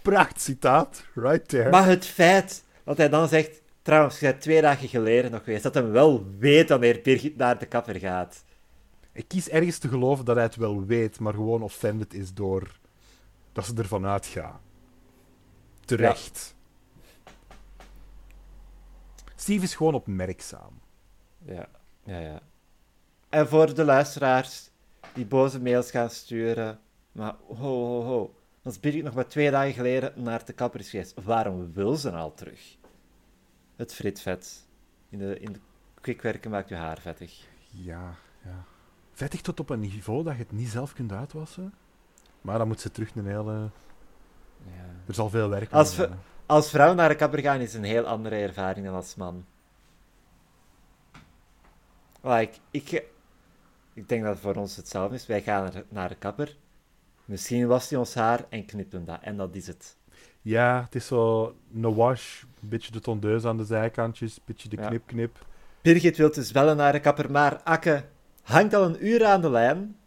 Pracht citaat, right there. Maar het feit dat hij dan zegt, trouwens, je bent twee dagen geleden nog geweest, dat hij wel weet wanneer Birgit naar de kapper gaat. Ik kies ergens te geloven dat hij het wel weet, maar gewoon offended is door dat ze ervan uitgaat. Terecht. Steve is gewoon opmerkzaam. Ja, ja, ja. En voor de luisteraars die boze mails gaan sturen, maar ho, ho, ho. Als Birgit nog maar twee dagen geleden naar de kapper is geweest, waarom wil ze al terug? Het fritvet. In de, in de kwikwerken maakt je haar vettig. Ja, ja. Vettig tot op een niveau dat je het niet zelf kunt uitwassen. Maar dan moet ze terug een hele... Ja. Er zal veel werk Als aan we- zijn. Als vrouw naar de kapper gaan is een heel andere ervaring dan als man. Like, ik, ik denk dat het voor ons hetzelfde is. Wij gaan naar- de kapper. Misschien wast hij ons haar en knipt hem dat. En dat is het. Ja, het is zo een wash, een beetje de tondeus aan de zijkantjes, een beetje de Ja. knip-knip. Birgit wil dus wel naar de kapper, maar Akke hangt al een uur aan de lijn.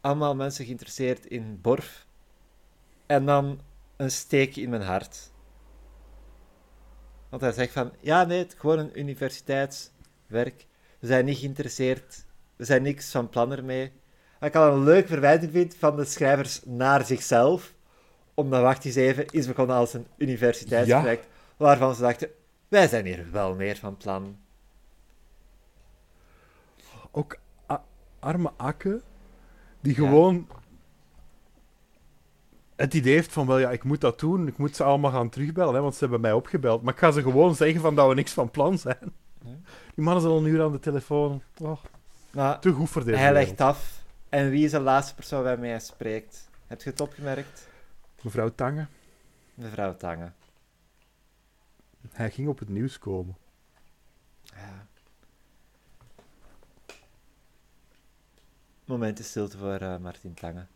Allemaal mensen geïnteresseerd in Borf. En dan een steek in mijn hart. Want hij zegt van, ja nee, het is gewoon een universiteitswerk. We zijn niet geïnteresseerd. We zijn niks van plan ermee. Wat ik al een leuk verwijting vind van de schrijvers naar zichzelf. Omdat Wacht eens even is begonnen als een universiteitsproject. Waarvan ze dachten, wij zijn hier wel meer van plan. Ook arme Akke, die Ja. Het idee heeft van, wel ja, ik moet dat doen, ik moet ze allemaal gaan terugbellen, hè, want ze hebben mij opgebeld. Maar ik ga ze gewoon zeggen van dat we niks van plan zijn. Die mannen zijn al een uur aan de telefoon. Oh, Maar te goed voor deze hij wereld. legt af. En wie is de laatste persoon waarmee hij spreekt? Heb je het opgemerkt? Mevrouw Tange, Mevrouw Tange. hij ging op het nieuws komen. Ja. Moment is stilte voor eh, Martin Tange.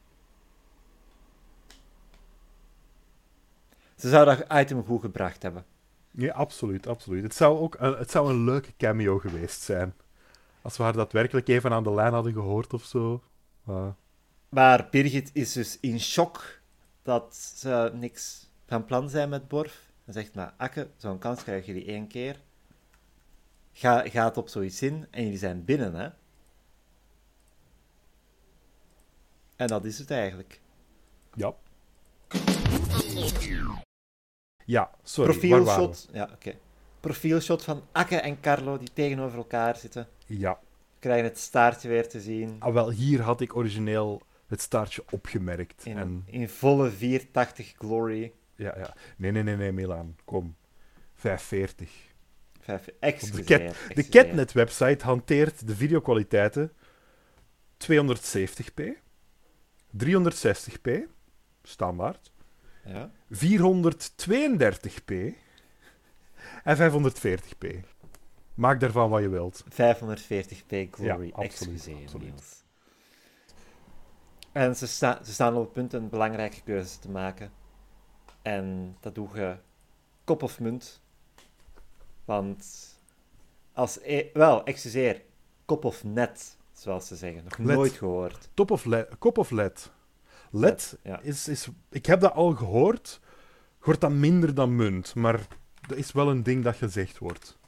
Ze zou dat item goed gebracht hebben. Ja, absoluut, absoluut. Het zou ook een, het zou een leuke cameo geweest zijn. Als we haar daadwerkelijk even aan de lijn hadden gehoord of zo. Maar Maar Birgit is dus in shock dat ze niks van plan zijn met Borf. Dan zegt maar, Akke, zo'n kans krijgen jullie één keer. Ga, gaat op zoiets in en jullie zijn binnen, hè. En dat is het eigenlijk. ja. Ja, sorry. Profielshot, ja, oké. Profielshot van Akke en Carlo die tegenover elkaar zitten. Ja. Krijgen het staartje weer te zien. Ah, wel, hier had ik origineel het staartje opgemerkt. In, En, in volle 480 glory. ja, ja. Nee, nee, nee, nee, Milan. Kom. 540. Vijf, excuseer, cat- De. Catnet-website hanteert de videokwaliteiten 270p, 360p, standaard, Ja. 432p en 540p. Maak daarvan wat je wilt. 540p glory, Ja, absoluut, excuseer, absoluut. Niels. En ze, sta, ze staan op het punt een belangrijke keuze te maken. En dat doe je kop of munt. Want als... E wel, excuseer. Kop of net, zoals ze zeggen. Nog Let. nooit gehoord. Top of kop of led? Led Ja. is, is... Ik heb dat al gehoord. Hoort dat minder dan munt, maar dat is wel een ding dat gezegd wordt.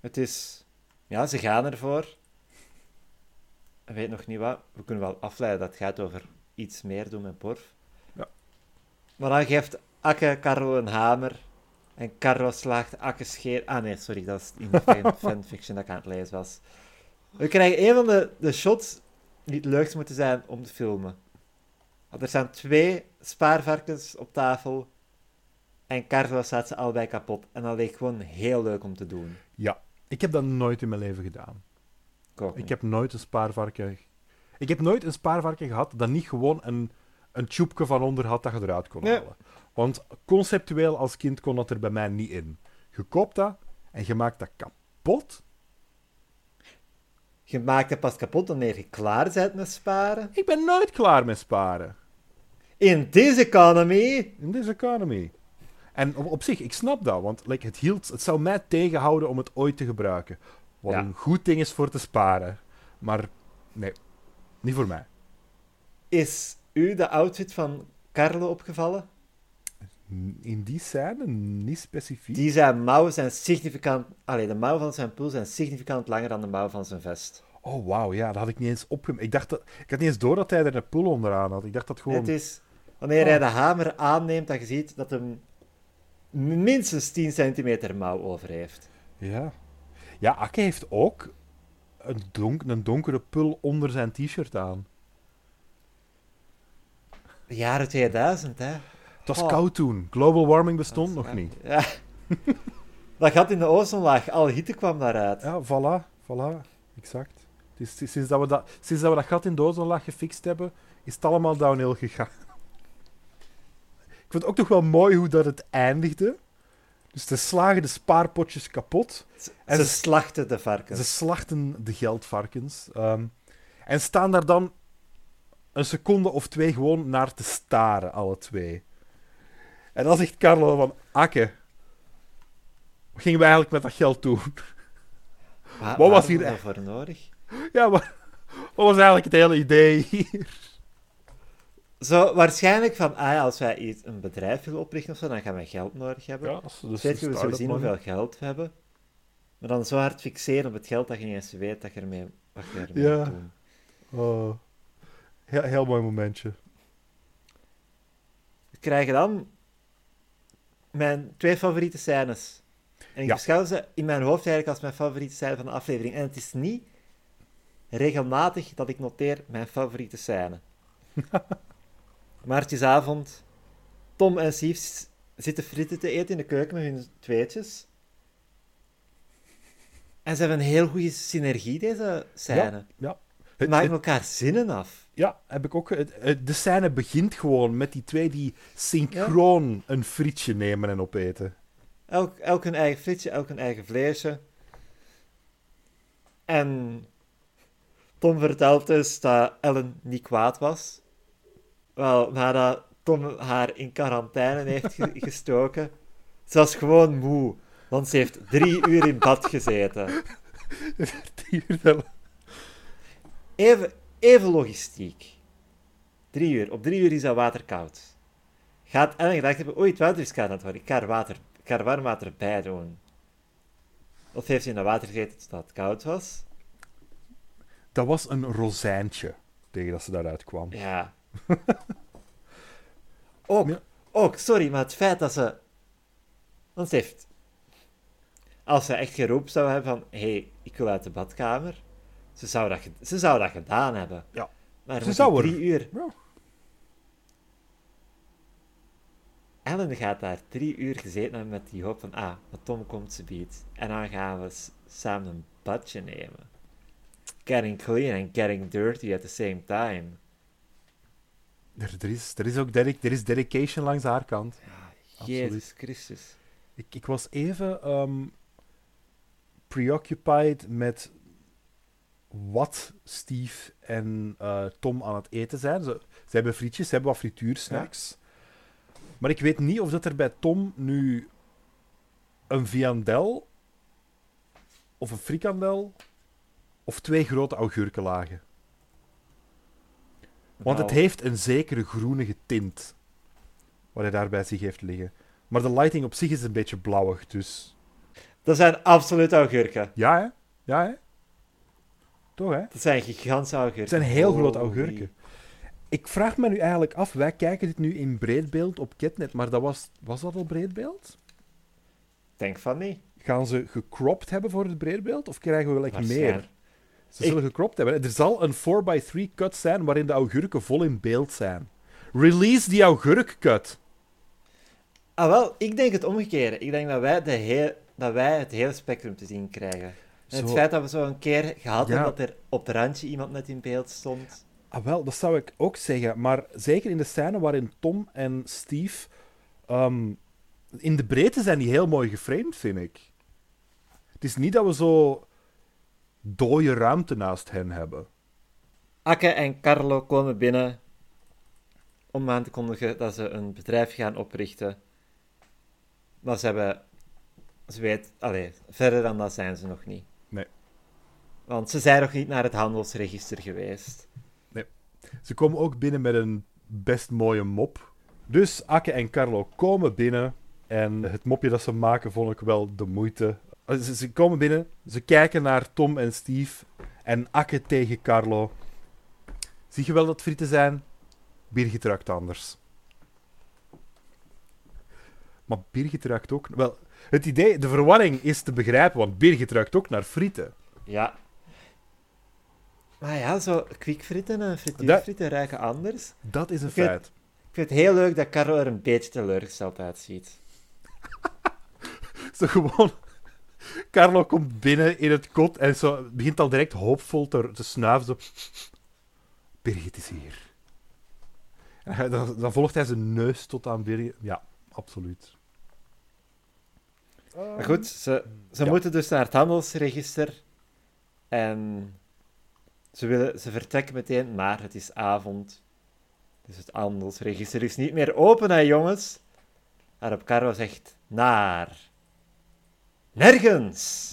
Het is... Ja, ze gaan ervoor. Ik weet nog niet wat. We kunnen wel afleiden dat het gaat over iets meer doen met Borf. Ja. Maar dan geeft Akke Carlo een hamer. En Carlo slaagt Akke scheer... Ah nee, sorry, dat is in de fan- fanfiction dat ik aan het lezen was. We krijgen een van de, de shots die het leukst moeten zijn om te filmen. Want er staan twee spaarvarkens op tafel. En Carlo staat ze allebei kapot. En dat leek gewoon heel leuk om te doen. Ja, ik heb dat nooit in mijn leven gedaan. Ik niet. heb nooit een spaarvarken... Ik heb nooit een spaarvarken gehad dat niet gewoon een, een tjoepje van onder had dat je eruit kon Ja. halen. Want conceptueel als kind kon dat er bij mij niet in. Je koopt dat en je maakt dat kapot. Je maakt het pas kapot wanneer je klaar bent met sparen. Ik ben nooit klaar met sparen. In deze economy. In deze economy. En op, op zich, ik snap dat, want like, het, hield, het zou mij tegenhouden om het ooit te gebruiken. Wat Ja. een goed ding is voor te sparen. Maar nee, niet voor mij. Is u de outfit van Carlo opgevallen? In die scène niet specifiek. Die zijn mouwen zijn significant... Allee, de mouwen van zijn pul zijn significant langer dan de mouwen van zijn vest. Oh, wauw, ja, dat had ik niet eens opgemerkt. Ik dacht dat, ik had niet eens door dat hij er een pul onderaan had. Ik dacht dat gewoon... Het is... Wanneer Oh. hij de hamer aanneemt, dat je ziet dat hem minstens 10 centimeter mouw over heeft. Ja. Ja, Akke heeft ook een, donk, een donkere pul onder zijn t-shirt aan. De jaren 2000, hè. Het was Oh. koud toen. Global warming bestond nog niet. Ja. dat gat in de ozonlaag, al hitte kwam daaruit. Ja, voilà, voilà. Exact. Is- sinds, dat we dat, sinds dat we dat gat in de ozonlaag gefixt hebben, is het allemaal downhill gegaan. Ik vond het ook nog wel mooi hoe dat het eindigde. Dus ze slagen de spaarpotjes kapot. En ze ze- slachten de varkens. Ze slachten de geldvarkens. ehm, en staan daar dan een seconde of twee gewoon naar te staren, alle twee. En dan zegt Carlo van... Akke, wat gingen we eigenlijk met dat geld doen? Wa- wat was hier voor nodig? ja, maar... Wat was eigenlijk het hele idee hier? Zo, waarschijnlijk van, ah ja, als wij iets, een bedrijf willen oprichten of zo, dan gaan wij geld nodig hebben. Ja, dus Dus Weet je, we zullen zien hoeveel geld we hebben. Maar dan zo hard fixeren op het geld dat je niet eens weet dat je ermee, wat je ermee Ja. moet doen. Oh. Heel, heel mooi momentje. We krijgen dan mijn twee favoriete scènes. En ik Ja. beschouw ze in mijn hoofd eigenlijk als mijn favoriete scène van de aflevering. En het is niet regelmatig dat ik noteer mijn favoriete scène. Maartjesavond. Tom en Sief zitten frieten te eten in de keuken met hun tweetjes. En ze hebben een heel goede synergie, deze scène. Ja. Ze Het, het- elkaar zinnen af. ja, heb ik ook... ge- het- het- de scène begint gewoon met die twee die synchroon een frietje nemen en opeten. Elk, elk hun eigen frietje, elk hun eigen vleesje. En Tom vertelt dus dat Ellen niet kwaad was. Wel, nadat Tom haar in quarantaine heeft ge- gestoken. Ze was gewoon moe, want ze heeft drie uur in bad gezeten. Die vertellen- Even, even logistiek. Drie uur. Op drie uur is dat water koud. Gaat Ellen gedacht hebben, oei, het water is koud aan het worden. Ik ga er, water, ik ga er warm water bij doen. Of heeft ze in dat water gezeten totdat het koud was? Dat was een rozijntje tegen dat ze daaruit kwam. Ja. ook, Ja. ook, sorry, maar het feit dat ze... Want ze heeft... Als ze echt geroepen zou hebben van, hé, hey, ik wil uit de badkamer. Ze zou dat, ze zou dat gedaan hebben. Ja. Maar Ze zou drie uur... Ja. Ellen gaat daar drie uur gezeten hebben met die hoop van, ah, maar Tom komt ze biedt. En dan gaan we samen een badje nemen. Getting clean and getting dirty at the same time. Er, er, is, er is ook dedic- er is dedication langs haar kant. Absoluut. Jezus Christus. Ik, ik was even ehm, preoccupied met wat Steve en eh, Tom aan het eten zijn. Ze, ze hebben frietjes, ze hebben wat frituursnacks. Maar ik weet niet of dat er bij Tom nu een viandel of een frikandel of twee grote augurken lagen. Want het heeft een zekere groenige tint. Wat hij daar bij zich heeft liggen. Maar de lighting op zich is een beetje blauwig, dus... Dat zijn absoluut augurken. Ja, hè? Ja, hè? Toch, hè? Dat zijn gigantische augurken. Het zijn heel grote augurken. Ik vraag me nu eigenlijk af, wij kijken dit nu in breedbeeld op Ketnet, maar dat was, was dat al breedbeeld? Ik denk van niet. Gaan ze gecropped hebben voor het breedbeeld, of krijgen we wel echt meer? Ze zullen gecropped hebben. Er zal een 4x3 cut zijn waarin de augurken vol in beeld zijn. Release die augurk cut. Ah, wel, ik denk het omgekeerde. Ik denk dat wij, de heel, dat wij het hele spectrum te zien krijgen. Het Zo. feit dat we zo een keer gehad Ja. hebben dat er op het randje iemand net in beeld stond. Ah, wel, dat zou ik ook zeggen. Maar zeker in de scène waarin Tom en Steve. ehm, in de breedte zijn die heel mooi geframed, vind ik. Het is niet dat we zo dode ruimte naast hen hebben. Akke en Carlo komen binnen om aan te kondigen dat ze een bedrijf gaan oprichten. Maar ze hebben... Ze weet... Allee, verder dan dat zijn ze nog niet. Nee. Want ze zijn nog niet naar het handelsregister geweest. Ze komen ook binnen met een best mooie mop. Dus Akke en Carlo komen binnen. En het mopje dat ze maken vond ik wel de moeite. Eh, Ze, ze komen binnen, ze kijken naar Tom en Steve. En Akke tegen Carlo. Zie je wel dat frieten zijn? Birgit ruikt anders. Maar Birgit ruikt ook... Wel, het idee, de verwarring is te begrijpen, want Birgit ruikt ook naar frieten. Ja. Maar ja, zo kwikfritten en frituurfritten ruiken anders. Dat is een Ik feit. Ik vind het heel leuk dat Carlo er een beetje teleurgesteld uitziet. Zo gewoon. Carlo komt binnen in het kot en zo begint al direct hoopvol te, te snuiven. Zo. Birgit is hier. Hij- dan, dan volgt hij zijn neus tot aan Birgit. Ja, absoluut. Maar goed, ze, ze Ja. moeten dus naar het handelsregister. En ze, willen, ze vertrekken meteen, maar het is avond. Dus het handelsregister is niet meer open, hè, jongens. Waarop Carlo zegt, naar... Nergens!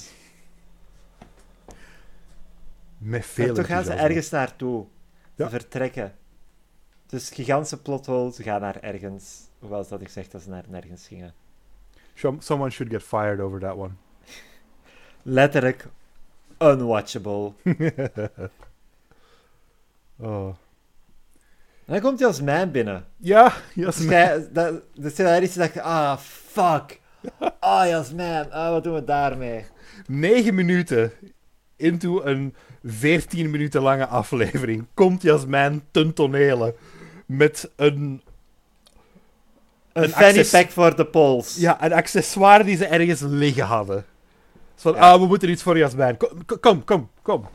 Met veel En toch gaan ze ergens naartoe. Ze Ja. vertrekken. Dus gigantische plothole, ze gaan naar ergens. Hoewel dat ik zeg dat ze naar nergens gingen. Some- Someone should get fired over that one. Letterlijk unwatchable. Oh. En dan komt Jasmijn binnen. Ja, Dus Jasmijn. dat, de scenarist dacht, ah, fuck. Ah, Jasmijn, ah, wat doen we daarmee? Negen minuten into een 14 minuten lange aflevering komt Jasmijn ten tonele met een, Een, Een fanny pack voor de pols. ja, een accessoire die ze ergens liggen hadden. Zo van, Ja. ah, we moeten iets voor Jasmijn. Kom, kom, kom, kom.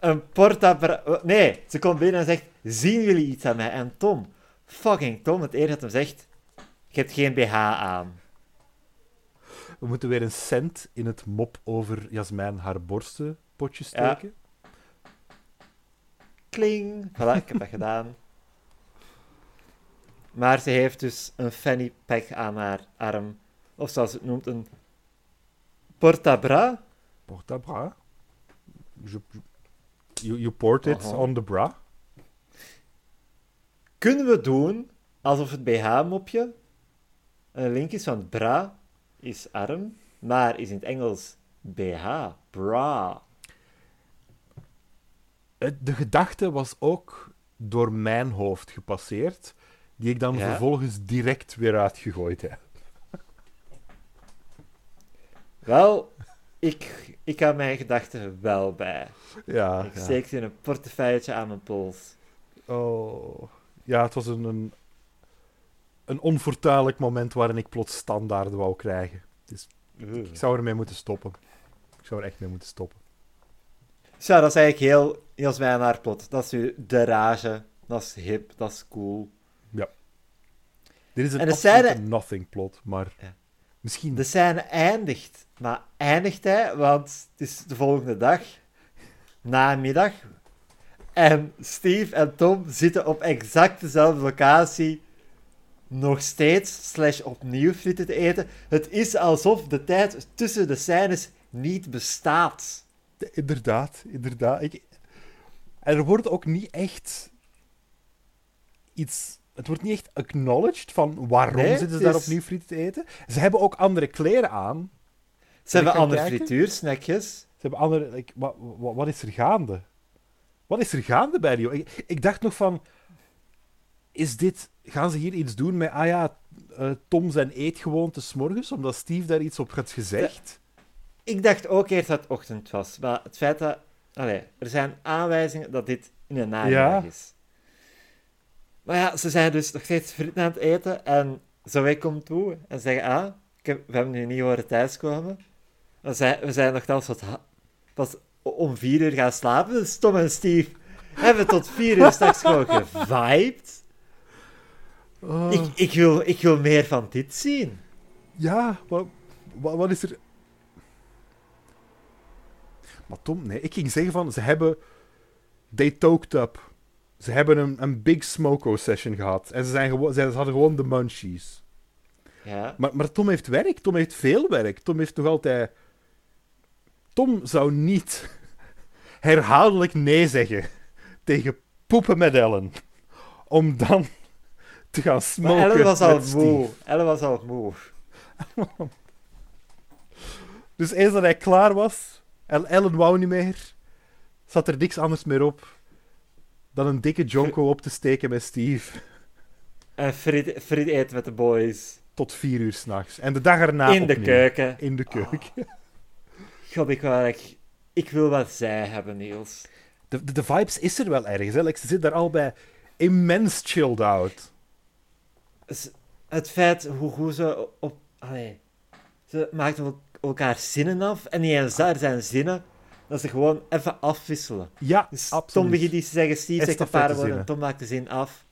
Een porta... Nee, ze komt binnen en zegt, zien jullie iets aan mij? En Tom, fucking Tom, het eerste dat hem zegt, je hebt geen BH aan. We moeten weer een cent in het mop over Jasmijn haar borstenpotje Ja. steken. Kling. Voilà, ik heb dat gedaan. Maar ze heeft dus een fanny pack aan haar arm. Of zoals het noemt, een portabra. Porte-bras. Je- You, you port it Aha. on the bra. Kunnen we doen alsof het BH-mopje een link is van bra is arm, maar is in het Engels BH, bra. De gedachte was ook door mijn hoofd gepasseerd, die ik dan Ja? vervolgens direct weer uitgegooid heb. Wel, ik, ik hou mijn gedachten wel bij. Ja, Ik ja. steek ze in een portefeuilletje aan mijn pols. Oh. ja het was een, een, een onfortuinlijk moment waarin ik plots standaarden wou krijgen. Ik zou ermee moeten stoppen. Ik zou er echt mee moeten stoppen. Zo, dat is eigenlijk heel, heel haar plot. Dat is nu de rage. Dat is hip, dat is cool. Dit is een scène- nothing plot, maar Ja. misschien... De scène eindigt. Maar eindigt hij, want het is de volgende dag. Namiddag. En Steve en Tom zitten op exact dezelfde locatie. Nog steeds, slash opnieuw frieten te eten. Het is alsof de tijd tussen de scènes niet bestaat. Inderdaad, inderdaad. Ik... Er wordt ook niet echt iets. Het wordt niet echt acknowledged van waarom Nee, zitten ze daar opnieuw frieten te eten. Ze hebben ook andere kleren aan. Ze hebben andere kijken? frituursnackjes. Ze hebben andere. like, wat, wat, wat is er gaande? Wat is er gaande bij die? Ik, ik dacht nog van. Is dit. Gaan ze hier iets doen met. Ah ja, eh, Tom zijn eetgewoonte 's morgens, omdat Steve daar iets op had gezegd? Ik dacht ook eerst dat het ochtend was. Maar het feit dat... Allee, er zijn aanwijzingen dat dit in een namiddag Ja. is. Maar ja, ze zijn dus nog steeds frieten aan het eten. En Zoe komt toe en zegt... Ah, ik heb, we hebben nu niet horen thuiskomen. We zijn, we zijn nogthans wat... Pas om vier uur gaan slapen. Dus Tom en Steve hebben tot vier uur straks gewoon gevibed. Oh, Ik, ik, wil, ik wil meer van dit zien. Ja, wat, wat, wat is er. Maar Tom, nee, ik ging zeggen van, ze hebben... They toked up. Ze hebben een, een big smoko session gehad. En ze, zijn gewoon, ze hadden gewoon de munchies. Ja. Maar, maar Tom heeft werk. Tom heeft veel werk. Tom heeft nog altijd... Tom zou niet herhaaldelijk nee zeggen tegen poepen met Ellen. Om dan te gaan Maar smoken Ellen was al moe. Ellen was al moe. Dus eens dat hij klaar was, en Ellen wou niet meer, zat er niks anders meer op dan een dikke jonko op te steken met Steve. En friet, friet eten met de boys. Tot vier uur s'nachts. En de dag erna in de keuken. In de keuken. God, ik wou echt... Ik wil wat zij hebben, Niels. De, de, de vibes is er wel ergens. Hè? Like, ze zit daar al bij immens chilled out. Het feit hoe goed ze op... Allee, ze maakten el- elkaar zinnen af. En niet eens daar zijn zinnen. Dat ze gewoon even afwisselen. Ja, Dus absoluut. Tom begint iets te zeggen, Steve zegt een paar woorden Tom maakt de zin af.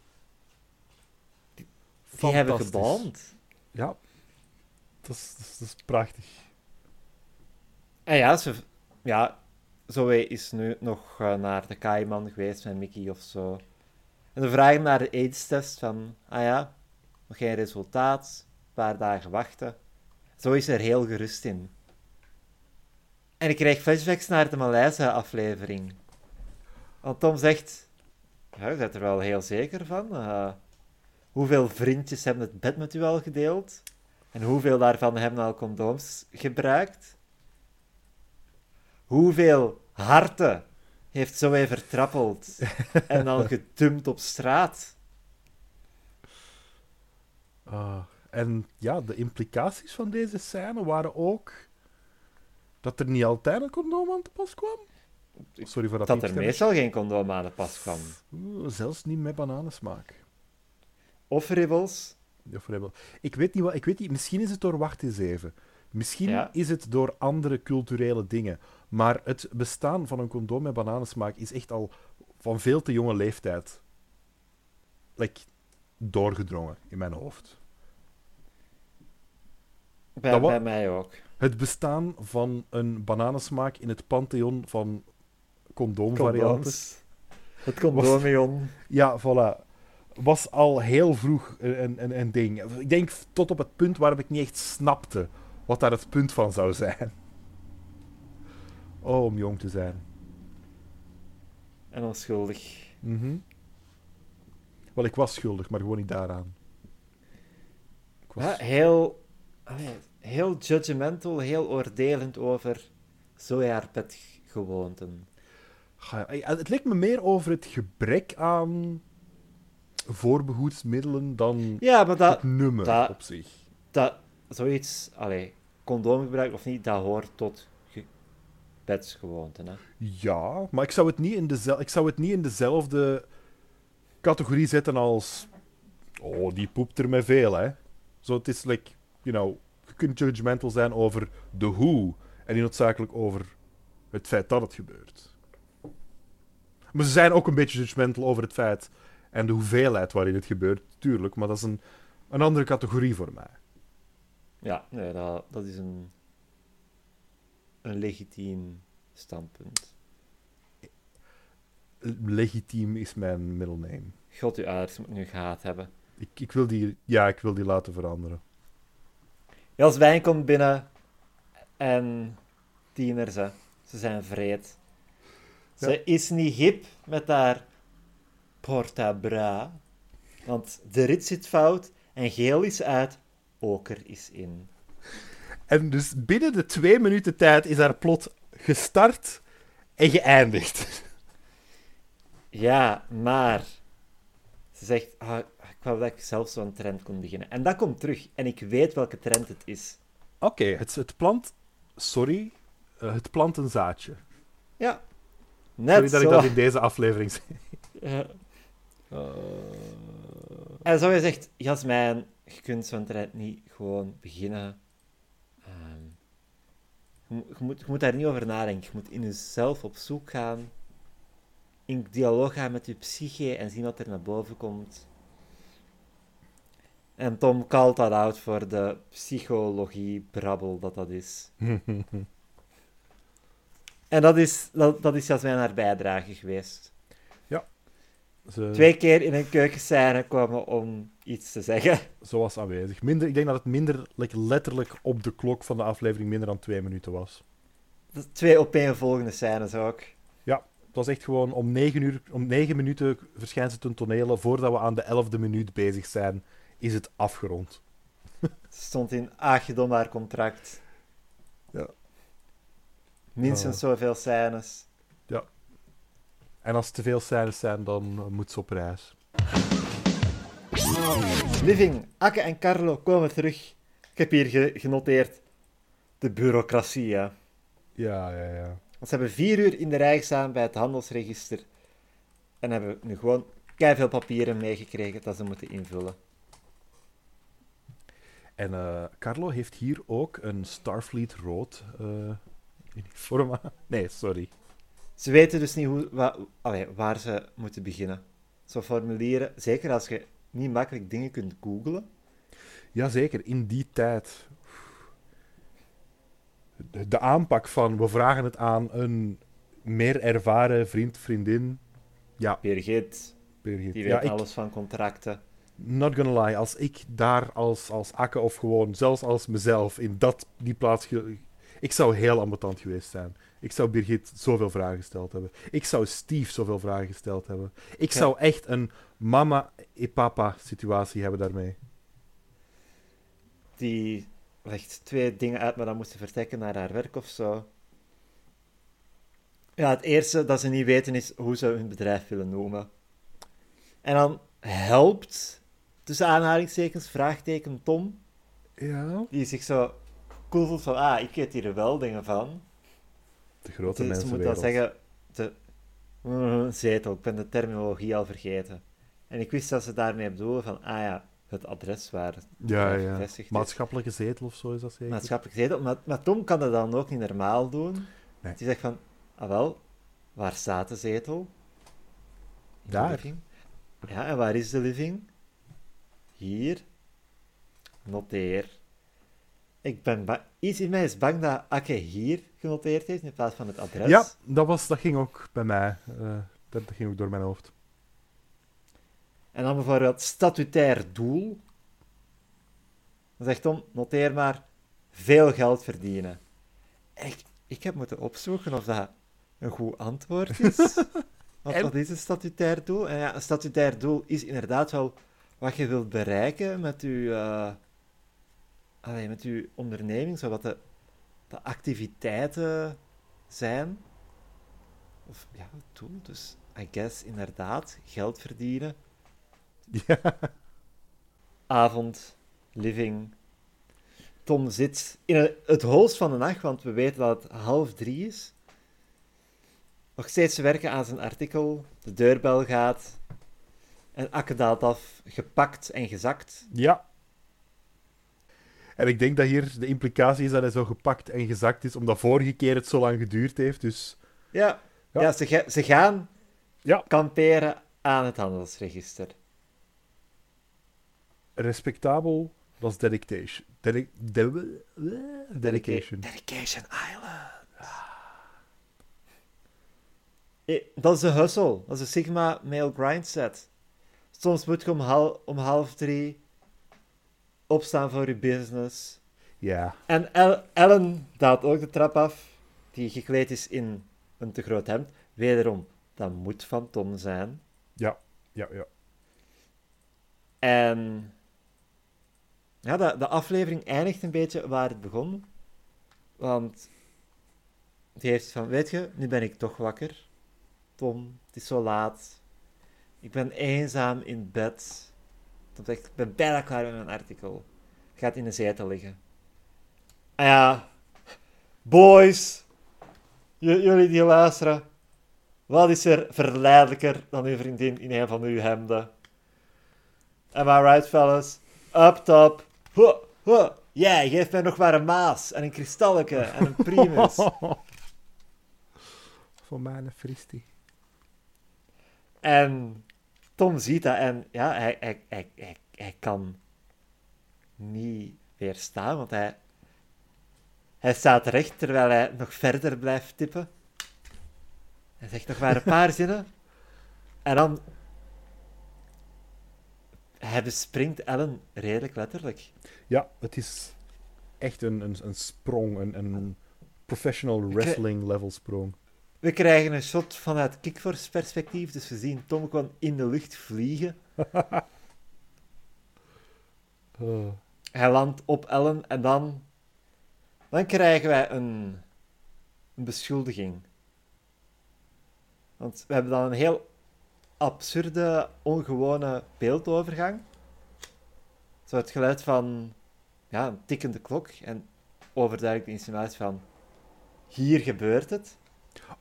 Die hebben Fantastisch. geband. Ja. Dat is, dat, is, dat is prachtig. En ja, ze, ja, Zoe is nu nog eh, naar de Kaiman geweest met Mickey of zo. En ze vragen naar de AIDS-test van, ah ja, nog geen resultaat, een paar dagen wachten. Zo is er heel gerust in. En ik krijg flashbacks naar de Maleise-aflevering. Want Tom zegt, ja, je bent er wel heel zeker van. Eh, hoeveel vriendjes hebben het bed met u al gedeeld? En hoeveel daarvan hebben al condooms gebruikt? Hoeveel harten heeft Zoe vertrappeld en dan gedumpt op straat? Ah, en ja, de implicaties van deze scène waren ook dat er niet altijd een condoom aan te pas kwam. Sorry voor dat Dat er meestal geen condoom aan de pas kwam. Zelfs niet met bananensmaak. Of ribbels. Ja, voor hebben- Ik weet niet wat, ik weet niet, misschien is het door wacht eens even. Misschien Ja. is het door andere culturele dingen. Maar het bestaan van een condoom met bananensmaak is echt al van veel te jonge leeftijd like, doorgedrongen in mijn hoofd. Bij, bij mij ook. Het bestaan van een bananensmaak in het pantheon van condoomvarianten. Condooms. Het condoomion. Ja, voilà. Was al heel vroeg een, een, een ding. Ik denk tot op het punt waarop ik niet echt snapte wat daar het punt van zou zijn. Oh, om jong te zijn. En onschuldig. Mhm. Wel, ik was schuldig, maar gewoon niet daaraan. Ik was... Ja, heel, heel judgmental, heel oordelend over bedgewoonten. Ga- eh, Het lijkt me meer over het gebrek aan voorbehoedsmiddelen dan Ja, maar dat, het nummer dat- op zich. dat zoiets, allee, condoomgebruik of niet, dat hoort tot Hè? Ja, maar ik zou het niet in, dezel ik zou het niet in dezelfde categorie zetten als... Oh, die poept er met veel, hè. Zo, het is like, you know... Je kunt judgmental zijn over de hoe en niet noodzakelijk over het feit dat het gebeurt. Maar ze zijn ook een beetje judgmental over het feit en de hoeveelheid waarin het gebeurt, tuurlijk. Maar dat is een, een andere categorie voor mij. Ja, nee, dat, dat is een, een legitiem standpunt. Legitiem is mijn middle name. God, uw ouders moet nu gehad hebben. Ik, ik wil die... Ja, ik wil die laten veranderen. Jels Wijn komt binnen en tieners, hè. ze zijn vreed. Ze Ja. is niet hip met haar portabra, want de rit zit fout en geel is uit, oker is in. En dus binnen de twee minuten tijd is haar plot gestart en geëindigd. Ja, maar ze zegt, ah, ik wou dat ik zelf zo'n trend kon beginnen. En dat komt terug en ik weet welke trend het is. Oké, het, het plant... Sorry. eh, het plant een zaadje. Ja, net Sorry dat zo. ik dat in deze aflevering zeg. Ja. En zo je zegt, Jasmijn, je kunt zo'n trend niet gewoon beginnen. Je, moet- je moet, daar niet over nadenken. Je moet in jezelf op zoek gaan. In dialoog gaan met je psyche en zien wat er naar boven komt. En Tom called dat out voor de psychologie-brabbel dat dat is. En dat is, dat, dat is Jasmijn haar bijdrage geweest. Ze, Twee keer in een keukenscène komen om iets te zeggen. Ze was aanwezig. Minder, ik denk dat het minder, like, letterlijk op de klok van de aflevering minder dan twee minuten was. Twee opeenvolgende scènes ook. Het was echt gewoon om negen, uur, om negen minuten verschijnt ze ten tonele. Voordat we aan de elfde minuut bezig zijn, is het afgerond. Stond in Agedom haar contract. Ja. Minstens Ah. zoveel scènes. En als het te veel scènes zijn, dan eh, moet ze op reis. Living, Akke en Carlo komen terug. Ik heb hier ge- genoteerd de bureaucratie. Ja. Ja, ja, ja. Want ze hebben vier uur in de rij gestaan bij het handelsregister. En hebben nu gewoon veel papieren meegekregen dat ze moeten invullen. En eh, Carlo heeft hier ook een Starfleet rood eh uniform aan. Nee, sorry. Ze weten dus niet hoe, wa- allee, waar ze moeten beginnen. Zo formulieren, zeker als je niet makkelijk dingen kunt googlen. Jazeker, in die tijd. De, de aanpak van we vragen het aan een meer ervaren vriend, vriendin. Ja, Birgit, Birgit. die Ja, weet ik, alles van contracten. not gonna lie, als ik daar als, als Akke of gewoon zelfs als mezelf in dat, die plaats. ge- Ik zou heel ambetant geweest zijn. Ik zou Birgit zoveel vragen gesteld hebben. Ik zou Steve zoveel vragen gesteld hebben. Ik Ja. zou echt een mama e papa situatie hebben daarmee. Die legt twee dingen uit, maar dan moet ze vertrekken naar haar werk of zo. Ja, het eerste dat ze niet weten is hoe ze hun bedrijf willen noemen. En dan helpt, tussen aanhalingstekens, vraagteken Tom, Ja. die zich zo cool van, ah, ik weet hier wel dingen van. De grote Ze, ze moet dan mensenwereld. zeggen, de, zetel, ik ben de terminologie al vergeten. En ik wist dat ze daarmee bedoelen van, ah ja, het adres waar het Ja, ja. Maatschappelijke zetel of zo is dat zeker? maatschappelijk zetel. Maar, maar Tom kan dat dan ook niet normaal doen. Nee. Die zegt van, ah wel, waar staat de zetel? In de Daar. living. Ja, en waar is de living? Hier. Noteer. Ik ben Iets in mij is bang dat Akke hier genoteerd heeft in plaats van het adres. Ja, dat, was, dat ging ook bij mij. eh, dat, dat ging ook door mijn hoofd. En dan bijvoorbeeld statutair doel. Dan zegt Tom, noteer maar, veel geld verdienen. En ik, ik heb moeten opzoeken of dat een goed antwoord is. Want wat is een statutair doel? En ja, een statutair doel is inderdaad wel wat je wilt bereiken met je, eh, allee, met uw onderneming, zo wat de, de activiteiten zijn. Of ja, het doel. Dus I guess inderdaad, geld verdienen Ja. avond, living. Tom zit in het- het holst van de nacht, want we weten dat het half drie is. Nog steeds werken aan zijn artikel. De deurbel gaat. En Akke daalt af, gepakt en gezakt. ja. En ik denk dat hier de implicatie is dat hij zo gepakt en gezakt is, omdat vorige keer het zo lang geduurd heeft. Dus Ja, Ja. ja. ze, ze gaan Ja. kamperen aan het handelsregister. respectabel, dat is dedication. Dedi- de- dedication. Dedication Island. Eh, Dat is de hustle. Dat is de Sigma male grind set. Soms moet je om, hal- om half drie opstaan voor je business. Ja. En El- Ellen daalt ook de trap af, die gekleed is in een te groot hemd. Wederom, dat moet van Tom zijn. Ja, ja, ja. En ja, de, de aflevering eindigt een beetje waar het begon. Want die heeft van, weet je, nu ben ik toch wakker. Tom, het is zo laat. Ik ben eenzaam in bed. Zegt, ik ben bijna klaar met mijn artikel. Gaat in de zetel liggen. Ah ja, boys, jullie die luisteren. Wat is er verleidelijker dan uw vriendin in een van uw hemden? Am I right, fellas? Up top. Huh, huh. Yeah, geef mij nog maar een maas en een kristalletje en een primus. Voor mij een fristie. en Tom ziet dat en ja, hij, hij, hij, hij, hij kan niet weerstaan, want hij, hij staat recht terwijl hij nog verder blijft tippen. Hij zegt nog maar een paar zinnen. En dan... Hij bespringt Ellen redelijk letterlijk. Ja, het is echt een, een, een sprong, een, een professional wrestling level sprong. We krijgen een shot vanuit Kickforce perspectief, dus we zien Tom gewoon in de lucht vliegen. Uh, Hij landt op Ellen en dan... Dan krijgen wij een, een beschuldiging. Want we hebben dan een heel absurde, ongewone beeldovergang. Zo het geluid van ja, een tikkende klok en overduidelijk de insinuatie van hier gebeurt het.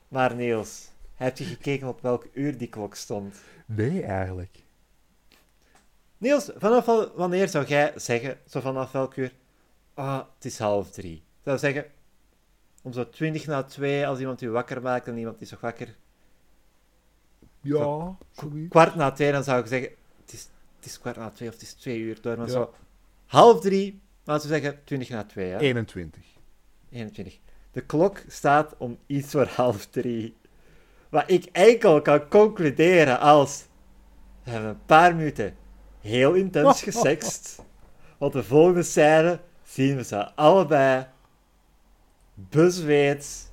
Maar Niels, heb je gekeken op welk uur die klok stond? nee, eigenlijk. Niels, vanaf wanneer zou jij zeggen, zo vanaf welk uur? Ah, het is half drie. Zou zeggen, om zo twintig na twee, als iemand u wakker maakt en iemand is nog wakker. Ja, zoiets. Kwart na twee, dan zou ik zeggen, het is, het is kwart na twee of het is twee uur door. Maar Ja. zo half drie, laten we zeggen twintig na twee. Hè? 21. 21. De klok staat om iets voor half drie. Wat ik enkel kan concluderen als... We hebben een paar minuten heel intens gesext. Want de volgende scène zien we ze allebei bezweet.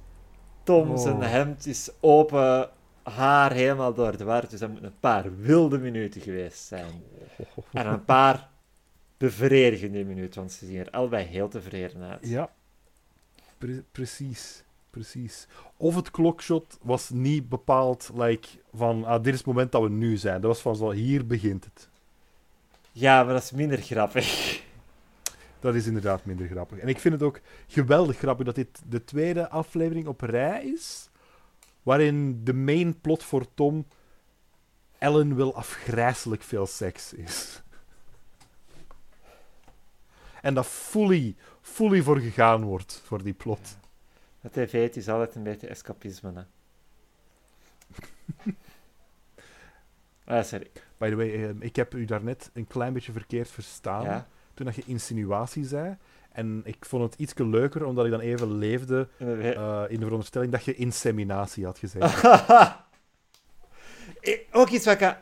Tom zijn Oh. hemd is open, haar helemaal door de war. Dus dat moeten een paar wilde minuten geweest zijn. En een paar bevredigende minuten, want ze zien er allebei heel tevreden uit. Ja, pre- precies. Precies. Of het klokshot was niet bepaald like, van ah, dit is het moment dat we nu zijn. Dat was van zo, hier begint het. Ja, maar dat is minder grappig. Dat is inderdaad minder grappig. En ik vind het ook geweldig grappig dat dit de tweede aflevering op rij is, waarin de main plot voor Tom Ellen wil afgrijselijk veel seks is. En dat fully, fully voor gegaan wordt, voor die plot. De tv het is altijd een beetje escapisme, hè. ah, sorry. By the way, eh, ik heb u daarnet een klein beetje verkeerd verstaan Ja? toen dat je insinuatie zei. En ik vond het iets leuker, omdat ik dan even leefde eh, in de veronderstelling dat je inseminatie had gezegd. Eh, Ook iets wat ik,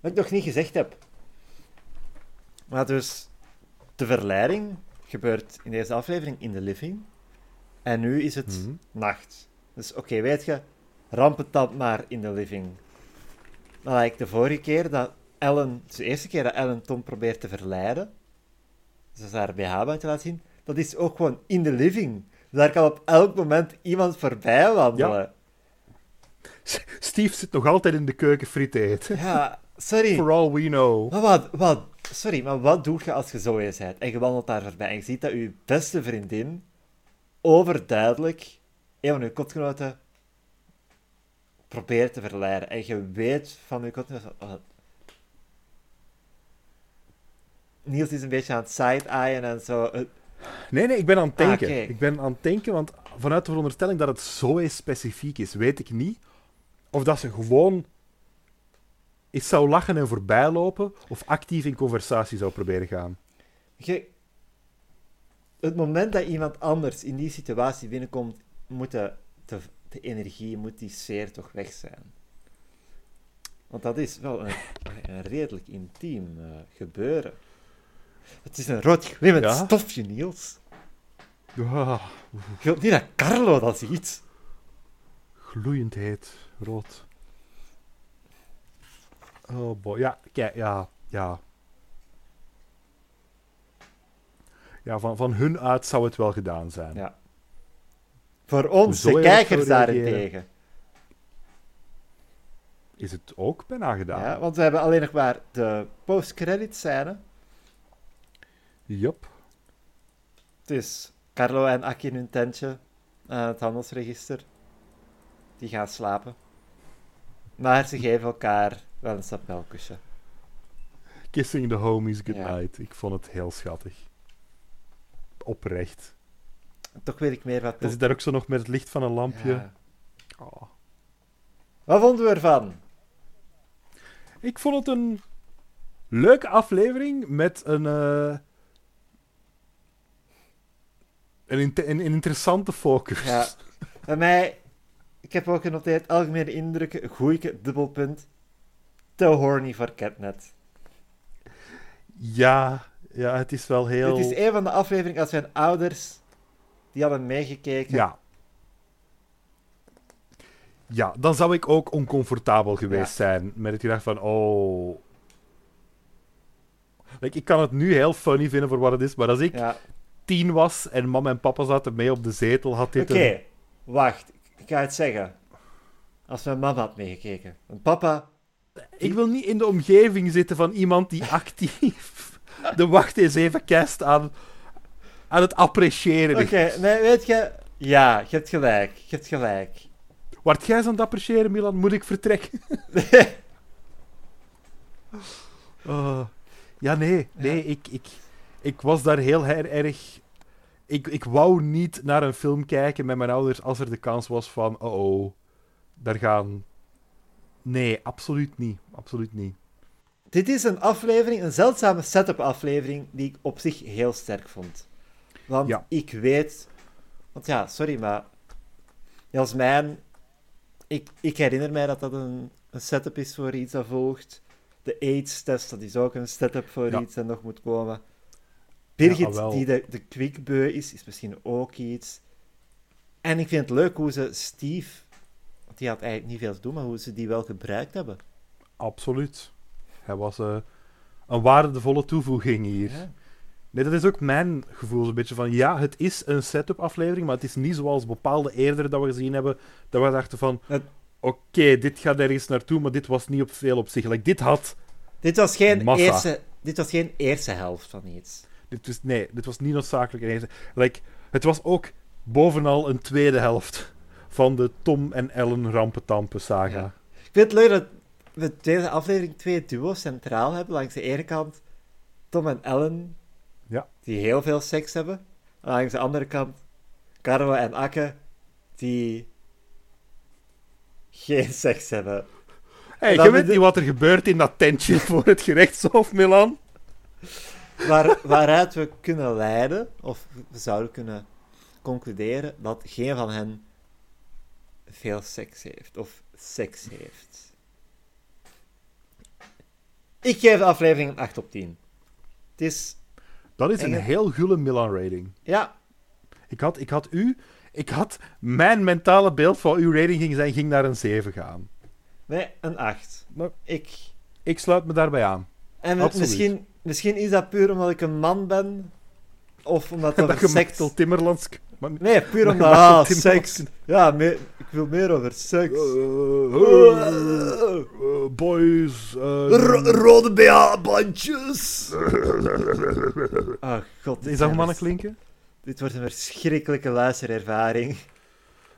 wat ik nog niet gezegd heb. Maar dus, de verleiding gebeurt in deze aflevering in de living. En nu is het Mhm. nacht. Dus oké, weet je, ramp het dan maar in de living. Maar like de vorige keer dat Ellen, dus de eerste keer dat Ellen Tom probeert te verleiden, dus haar BH-bandje laat zien, dat is ook gewoon in de living. Dus daar kan op elk moment iemand voorbij wandelen. Steve zit nog altijd in de keuken friet te eten. Ja, sorry. For all we know. Maar wat, wat, sorry, maar wat doe je als je zo eens bent en je wandelt daar voorbij en je ziet dat je beste vriendin overduidelijk een van je kotgenoten probeert te verleiden en je weet van je kotgenoten... oh, Niels is een beetje aan het side-eyen en zo. Eh, Nee, nee, ik ben aan het Ah, denken. Ik ben aan het denken, want vanuit de veronderstelling dat het zo specifiek is, weet ik niet of dat ze gewoon eens zou lachen en voorbij lopen, of actief in conversatie zou proberen gaan. Je, het moment dat iemand anders in die situatie binnenkomt, moet de, de, de energie, moet die sfeer toch weg zijn. Want dat is wel een, een redelijk intiem eh, gebeuren. Het is een rood glimmend Ja? stofje, Niels. Ah, Je wilt niet dat Carlo dat ziet. gloeiend heet, rood. Oh boy, ja, kijk, ja, ja. Ja, van, van hun uit zou het wel gedaan zijn. Ja. Voor ons, de kijkers daarentegen. Is het ook bijna gedaan? Ja, want we hebben alleen nog maar de post-credit scène. Yup. Het is Carlo en Aki in hun tentje aan het handelsregister. Die gaan slapen. Maar ze geven elkaar wel een sapelkusje. Kissing the homies Ja. goodnight. Ik vond het heel schattig. Oprecht. Toch weet ik meer wat... Er zit daar ook zo nog met het licht van een lampje. Ja. Oh. Wat vonden we ervan? Ik vond het een leuke aflevering met een, eh, een, inte- een, een interessante focus. Ja. Bij mij ik heb ook genoteerd, algemene indrukken, goeie dubbelpunt. Te horny voor Catnet. Ja, ja, het is wel heel... Dit is een van de afleveringen als mijn ouders die hadden meegekeken. Ja. Ja, dan zou ik ook oncomfortabel geweest zijn met het gedacht van, oh... Like, ik kan het nu heel funny vinden voor wat het is, maar als ik Ja. tien was en mam en papa zaten mee op de zetel, had dit Oké, een... wacht. Ik ga het zeggen. Als mijn mama had meegekeken. Mijn papa... Ik wil niet in de omgeving zitten van iemand die actief de wacht eens even cast aan, aan het appreciëren. Oké, nee, weet je... Ja, je hebt gelijk. Je hebt gelijk. Word jij aan het appreciëren, Milan? Moet ik vertrekken? Oh. Ja, nee. Nee, ik, ik, ik was daar heel erg... Ik, ik wou niet naar een film kijken met mijn ouders als er de kans was van... Oh, oh daar gaan... Nee, absoluut niet. Absoluut niet. Dit is een aflevering, een zeldzame setup aflevering, die ik op zich heel sterk vond. Want Ja. ik weet... Want ja, sorry, maar... Jasmijn... Ik, ik herinner mij dat dat een, een setup is voor iets dat volgt. De AIDS-test, dat is ook een setup voor Ja. iets dat nog moet komen. Birgit, Ja, die de, de kwikbeu is, is misschien ook iets. En ik vind het leuk hoe ze Steve... Die had eigenlijk niet veel te doen, maar hoe ze die wel gebruikt hebben. Absoluut. Hij was eh, een waardevolle toevoeging hier. Ja. Nee, dat is ook mijn gevoel. Een beetje van, ja, het is een setup aflevering, maar het is niet zoals bepaalde eerdere dat we gezien hebben, dat we dachten van, Het- oké, dit gaat ergens naartoe, maar dit was niet op veel op zich. Like, dit had... Dit was geen, Massa. eerste, dit was geen eerste helft van iets. Dit was, nee, dit was niet noodzakelijk. een eerste- Like, het was ook bovenal een tweede helft van de Tom en Ellen rampentampen saga. Ja. Ik vind het leuk dat we deze aflevering twee duo's centraal hebben. Langs de ene kant Tom en Ellen, Ja. die heel veel seks hebben. En langs de andere kant Carlo en Akke, die geen seks hebben. Hey, je de- weet niet wat er gebeurt in dat tentje voor het gerechtshof, Milan? Waar, waaruit we kunnen leiden, of we zouden kunnen concluderen, dat geen van hen veel seks heeft, of seks heeft. Ik geef de aflevering een 8 op 10. Het is, Dat is En een heel gulle Milan-rating. ja, Ik had, ik had u... Ik had... Mijn mentale beeld van uw rating ging zijn, ging naar een 7 gaan. nee, een 8. Maar- Ik. Ik sluit me daarbij aan. En Absoluut. misschien, misschien is dat puur omdat ik een man ben, of omdat Dat dat seks... Maxwell Timmerlands... Maar, Nee, puur omdat, ah, seks. Ja, ik wil meer over seks. Eh, boys... eh, rode BH-bandjes. Oh god. is dat mannen klinken? Dit wordt een verschrikkelijke luisterervaring.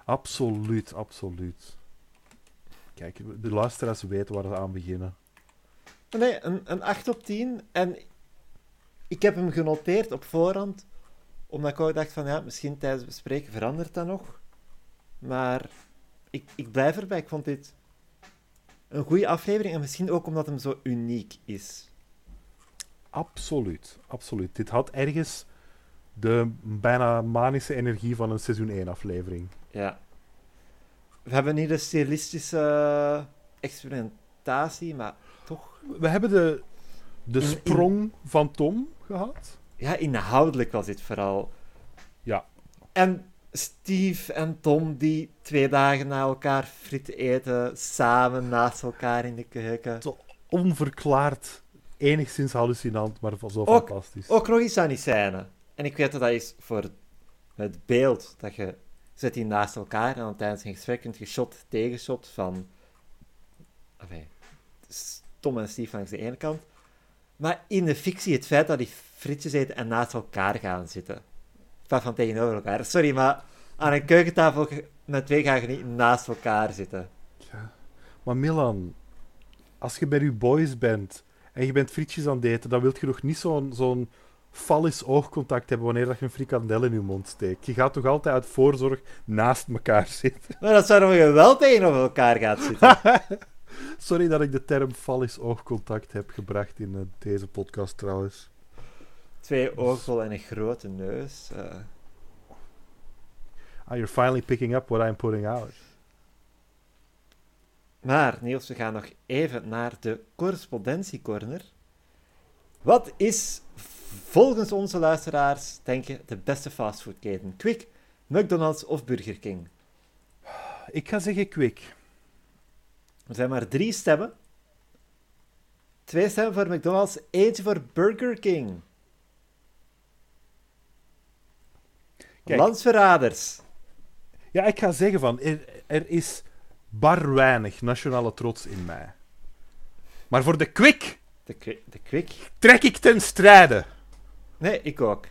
Absoluut, absoluut. Kijk, de luisteraars weten waar ze aan beginnen. Nee, een, een 8 op 10. En ik heb hem genoteerd op voorhand. Omdat ik ook dacht van, ja, misschien tijdens het bespreken verandert dat nog. Maar ik, ik blijf erbij. Ik vond dit een goede aflevering. En misschien ook omdat hem zo uniek is. Absoluut, absoluut. Dit had ergens de bijna manische energie van een seizoen 1 aflevering. Ja. We hebben niet de stilistische experimentatie, maar toch... We hebben de, de sprong van Tom gehad. Ja, inhoudelijk was dit vooral. Ja. En Steve en Tom die twee dagen na elkaar frieten eten, samen naast elkaar in de keuken. Onverklaard, enigszins hallucinant, maar zo Ook- fantastisch. Ook nog iets aan die scène. En ik weet dat dat is voor het beeld dat je zet die naast elkaar en dan tijdens een gesprek kunt je shot tegen shot van enfin, Tom en Steve langs de ene kant. Maar in de fictie het feit dat die frietjes eten en naast elkaar gaan zitten. Van van tegenover elkaar. Sorry, maar aan een keukentafel met twee ga je niet naast elkaar zitten. Maar Milan, als je bij je boys bent en je bent frietjes aan het eten, dan wil je nog niet zo'n zo'n fallisch oogcontact hebben wanneer dat je een frikandel in je mond steekt. Je gaat toch altijd uit voorzorg naast elkaar zitten. Maar dat zou nog je wel tegenover elkaar gaat zitten. Sorry dat ik de term fallisch oogcontact heb gebracht in eh, deze podcast trouwens. Twee oogbollen en een grote neus. eh. Ah, you're finally picking up what I'm putting out. Maar Niels, we gaan nog even naar de correspondentiecorner. Wat is volgens onze luisteraars, denk je, de beste fastfoodketen? Quick, McDonald's of Burger King? Ik ga zeggen Quick. Er zijn maar drie stemmen. Twee stemmen voor McDonald's, eentje voor Burger King. Kijk. Landsverraders. Ja, ik ga zeggen van, er, er is bar weinig nationale trots in mij. Maar voor de Quick De, de Quick? trek ik ten strijde. Nee, ik ook.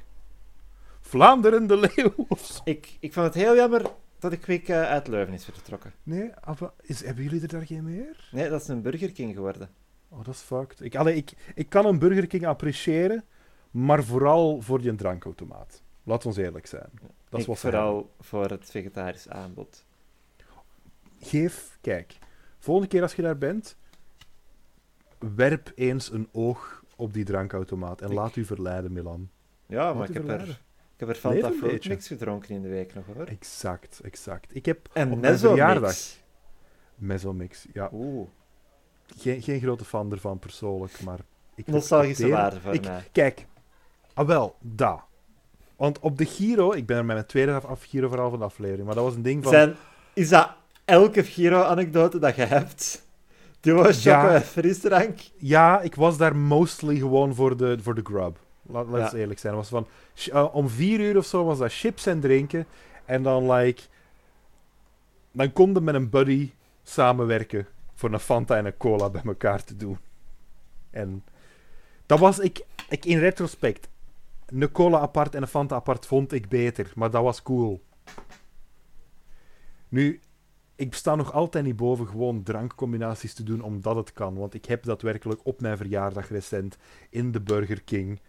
Vlaanderen de leeuw. Ik, ik vond het heel jammer dat de Quick eh, uit Leuven is vertrokken. Nee, aber, is, hebben jullie er daar geen meer? Nee, dat is een Burger King geworden. Oh, dat is fucked. Ik, allee, ik, ik kan een Burger King appreciëren, maar vooral voor die drankautomaat. Laat ons eerlijk zijn. Dat is ik wat ze hebben. vooral voor het vegetarisch aanbod. Geef, kijk. Volgende keer als je daar bent, werp eens een oog op die drankautomaat en Ik- laat u verleiden, Milan. Ja, Laat maar ik heb, er, ik heb er Fanta Fruit gedronken in de week nog, hoor. Exact, exact. Ik heb En op mijn verjaardag... Mix. Mezzomix, ja. Oeh, Geen, geen grote fan ervan persoonlijk, maar... Ik nostalgische waarde voor ik, mij. Kijk, ah wel, dat. Want op de Giro, ik ben er met mijn tweede af, af Giro verhaal van de aflevering, maar dat was een ding van... Zijn, is dat elke Giro-anekdote dat je hebt? Duo, choco Ja. en frisdrank? Ja, ik was daar mostly gewoon voor de, voor de grub. Laat, laat Ja. eens eerlijk zijn. Was van, eh, om vier uur of zo was dat chips en drinken. En dan, like... Dan konden met een buddy samenwerken voor een Fanta en een cola bij elkaar te doen. En dat was ik, ik in retrospect. Een cola apart en een Fanta apart vond ik beter, maar dat was cool. Nu, ik sta nog altijd niet boven gewoon drankcombinaties te doen omdat het kan. Want ik heb daadwerkelijk op mijn verjaardag recent in de Burger King.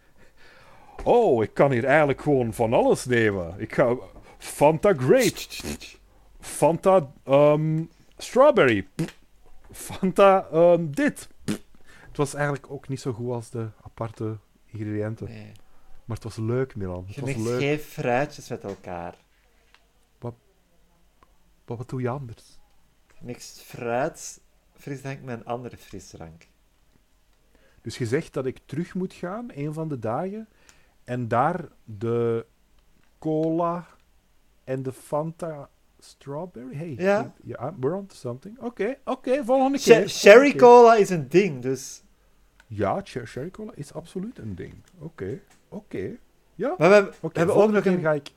Oh, ik kan hier eigenlijk gewoon van alles nemen. Ik ga Fanta Grape, Fanta ehm, Strawberry, Fanta ehm, dit. Het was eigenlijk ook niet zo goed als de aparte ingrediënten. Nee. Maar het was leuk, Milan. Het Je was leuk. geen fruitjes met elkaar. Maar wat doe je anders? Mixt fruit, frisdrank met een andere frisdrank. Dus je zegt dat ik terug moet gaan, een van de dagen, en daar de cola en de Fanta Strawberry. Hey, Ja. we're on to something. Oké, oké, volgende Sh- keer. Sherry cola is een ding, dus... Ja, cher- sherry cola is absoluut een ding. Oké, oké. Ja, Maar we hebben, we hebben ook nog een... ga ik...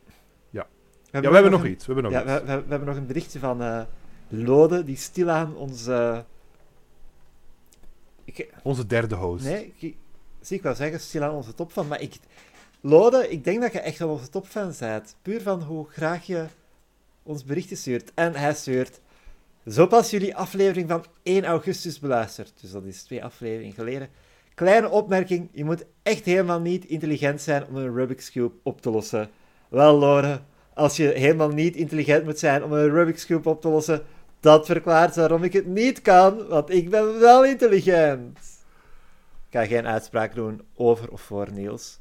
We Ja, we hebben nog iets. We hebben nog Ja, iets. we, we, we hebben nog een berichtje van eh, Lode, die stilaan onze... Ik, Onze derde host. nee, ik, zie ik wel zeggen, stilaan onze topfan, maar ik... Lode, ik denk dat je echt wel onze topfan bent. Puur van hoe graag je ons berichten stuurt. En hij stuurt... Zo pas jullie aflevering van 1 augustus beluisterd. Dus dat is twee afleveringen geleden. Kleine opmerking, je moet echt helemaal niet intelligent zijn om een Rubik's Cube op te lossen. Wel, Lore, als je helemaal niet intelligent moet zijn om een Rubik's Cube op te lossen, dat verklaart waarom ik het niet kan, want ik ben wel intelligent. Ik ga geen uitspraak doen over of voor Niels.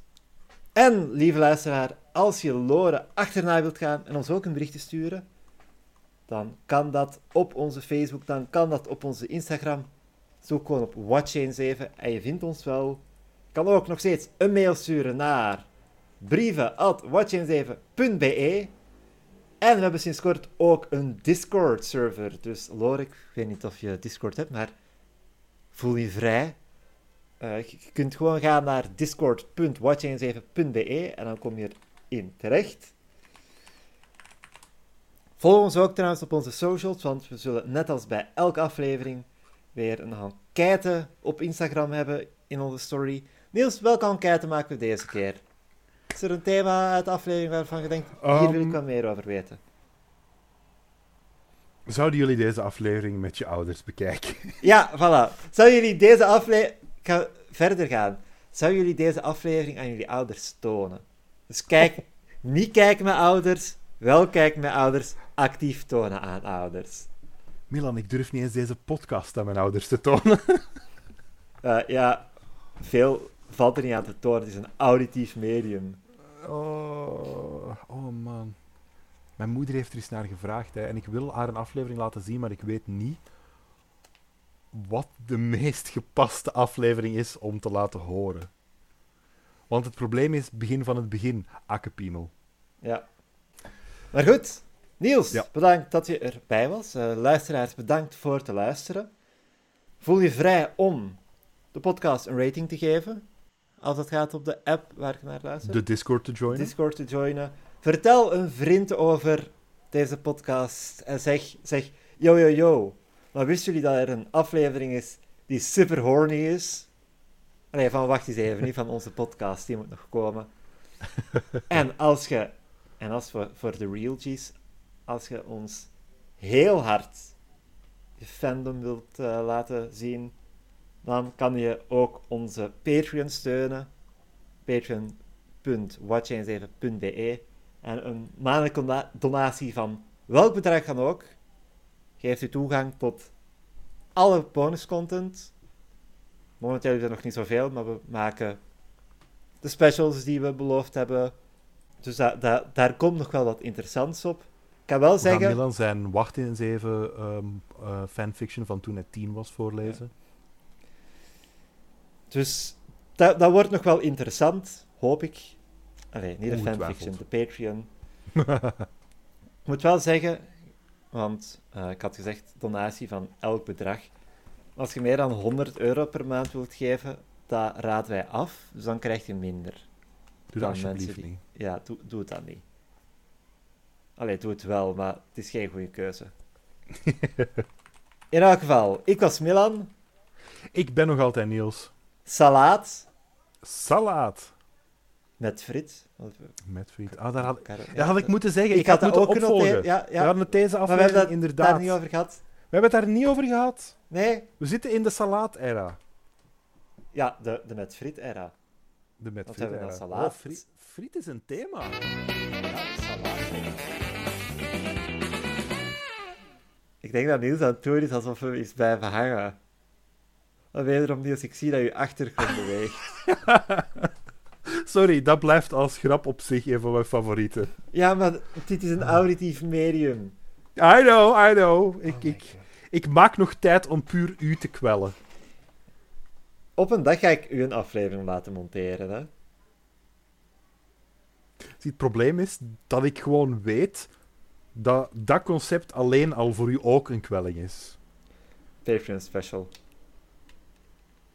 En, lieve luisteraar, als je Lore achterna wilt gaan en ons ook een berichtje sturen, dan kan dat op onze Facebook, dan kan dat op onze Instagram. Zoek gewoon op Watch7 en je vindt ons wel. Kan ook nog steeds een mail sturen naar brieven.watch7.be En we hebben sinds kort ook een Discord-server. Dus Lorik, ik weet niet of je Discord hebt, maar voel je vrij. Eh, je kunt gewoon gaan naar discord.watch7.be en dan kom je erin terecht. Volg ons ook trouwens op onze socials, want we zullen net als bij elke aflevering weer een enquête op Instagram hebben in onze story. Niels, welke enquête maken we deze keer? Is er een thema uit de aflevering waarvan je denkt, hier wil ik Ehm, wat meer over weten? Zouden jullie deze aflevering met je ouders bekijken? Ja, voilà. Zouden jullie deze aflevering... Ik ga verder gaan. Zouden jullie deze aflevering aan jullie ouders tonen? Dus kijk, niet kijken met ouders, wel kijken met ouders, actief tonen aan ouders. Milan, ik durf niet eens deze podcast aan mijn ouders te tonen. Eh, ja, veel valt er niet aan te tonen. Het is een auditief medium. Oh, oh man. Mijn moeder heeft er eens naar gevraagd hè, en ik wil haar een aflevering laten zien, maar ik weet niet wat de meest gepaste aflevering is om te laten horen. Want het probleem is begin van het begin, akkepiemel. Ja. Maar goed, Niels, Ja. bedankt dat je erbij was. Eh, luisteraars, bedankt voor te luisteren. Voel je vrij om de podcast een rating te geven. Als het gaat op de app waar ik naar luister. De Discord te joinen. Discord te joinen. Vertel een vriend over deze podcast en zeg, zeg yo yo yo. Maar wisten jullie dat er een aflevering is die super horny is? Nee, van wacht eens even, niet van onze podcast, die moet nog komen. en als je, en als voor, voor de real G's, als je ons heel hard je fandom wilt eh, laten zien, dan kan je ook onze Patreon steunen. Patreon.watch17.be En een maandelijke dona- donatie van welk bedrag dan ook geeft u toegang tot alle bonuscontent. Momenteel is er nog niet zoveel, maar we maken de specials die we beloofd hebben. Dus da- da- daar komt nog wel wat interessants op. Ik kan wel zeggen... Milan zijn Wacht eens even ehm, eh, fanfiction van toen hij tien was voorlezen. Dus dat, dat wordt nog wel interessant, hoop ik. Allee, niet de fanfiction, de Patreon. Ik moet wel zeggen, want eh, ik had gezegd donatie van elk bedrag. Als je meer dan 100 euro per maand wilt geven, dat raden wij af. Dus dan krijg je minder. Doe dat alsjeblieft die- niet. Ja, doe, doe het dan niet. Allee, doe het wel, maar het is geen goede keuze. In elk geval, ik was Milan. Ik ben nog altijd Niels. Salaat Salaat. met friet. Met friet. Ah, daar had, Ja, dat had ik moeten zeggen. Ik, Ik, had had dat ook opvolgen. Ja, ja. We hadden het deze Maar we hebben aflevering het inderdaad. daar niet over gehad. We hebben het daar niet over gehad. Nee? We zitten in de salaat-era. Ja, de, de met friet-era. De met Wat friet hebben we era. dan? Salaat? Oh, friet, friet is een thema. Ik denk dat Niels aan het doen is alsof we is blijven hangen. Maar wederom, Niels, ik zie dat je achtergrond beweegt. Sorry, dat blijft als grap op zich een van mijn favorieten. Ja, maar dit is een auditief medium. I know, I know. Ik, Oh ik, ik maak nog tijd om puur u te kwellen. Op een dag ga ik u een aflevering laten monteren, hè. Het probleem is dat ik gewoon weet dat dat concept alleen al voor u ook een kwelling is. Patreon special.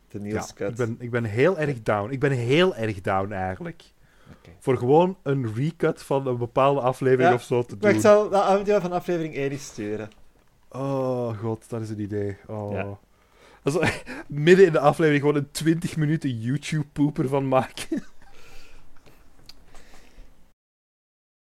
De Niels Ja, ik ben, ik ben heel erg down. Ik ben heel erg down eigenlijk. Oké. Voor gewoon een recut van een bepaalde aflevering Ja, of zo te Maar ik doen. zal de audio van aflevering 1 eens sturen. Oh god, dat is een idee. Oh. Ja. Midden in de aflevering gewoon een 20 minuten YouTube-poeper van maken.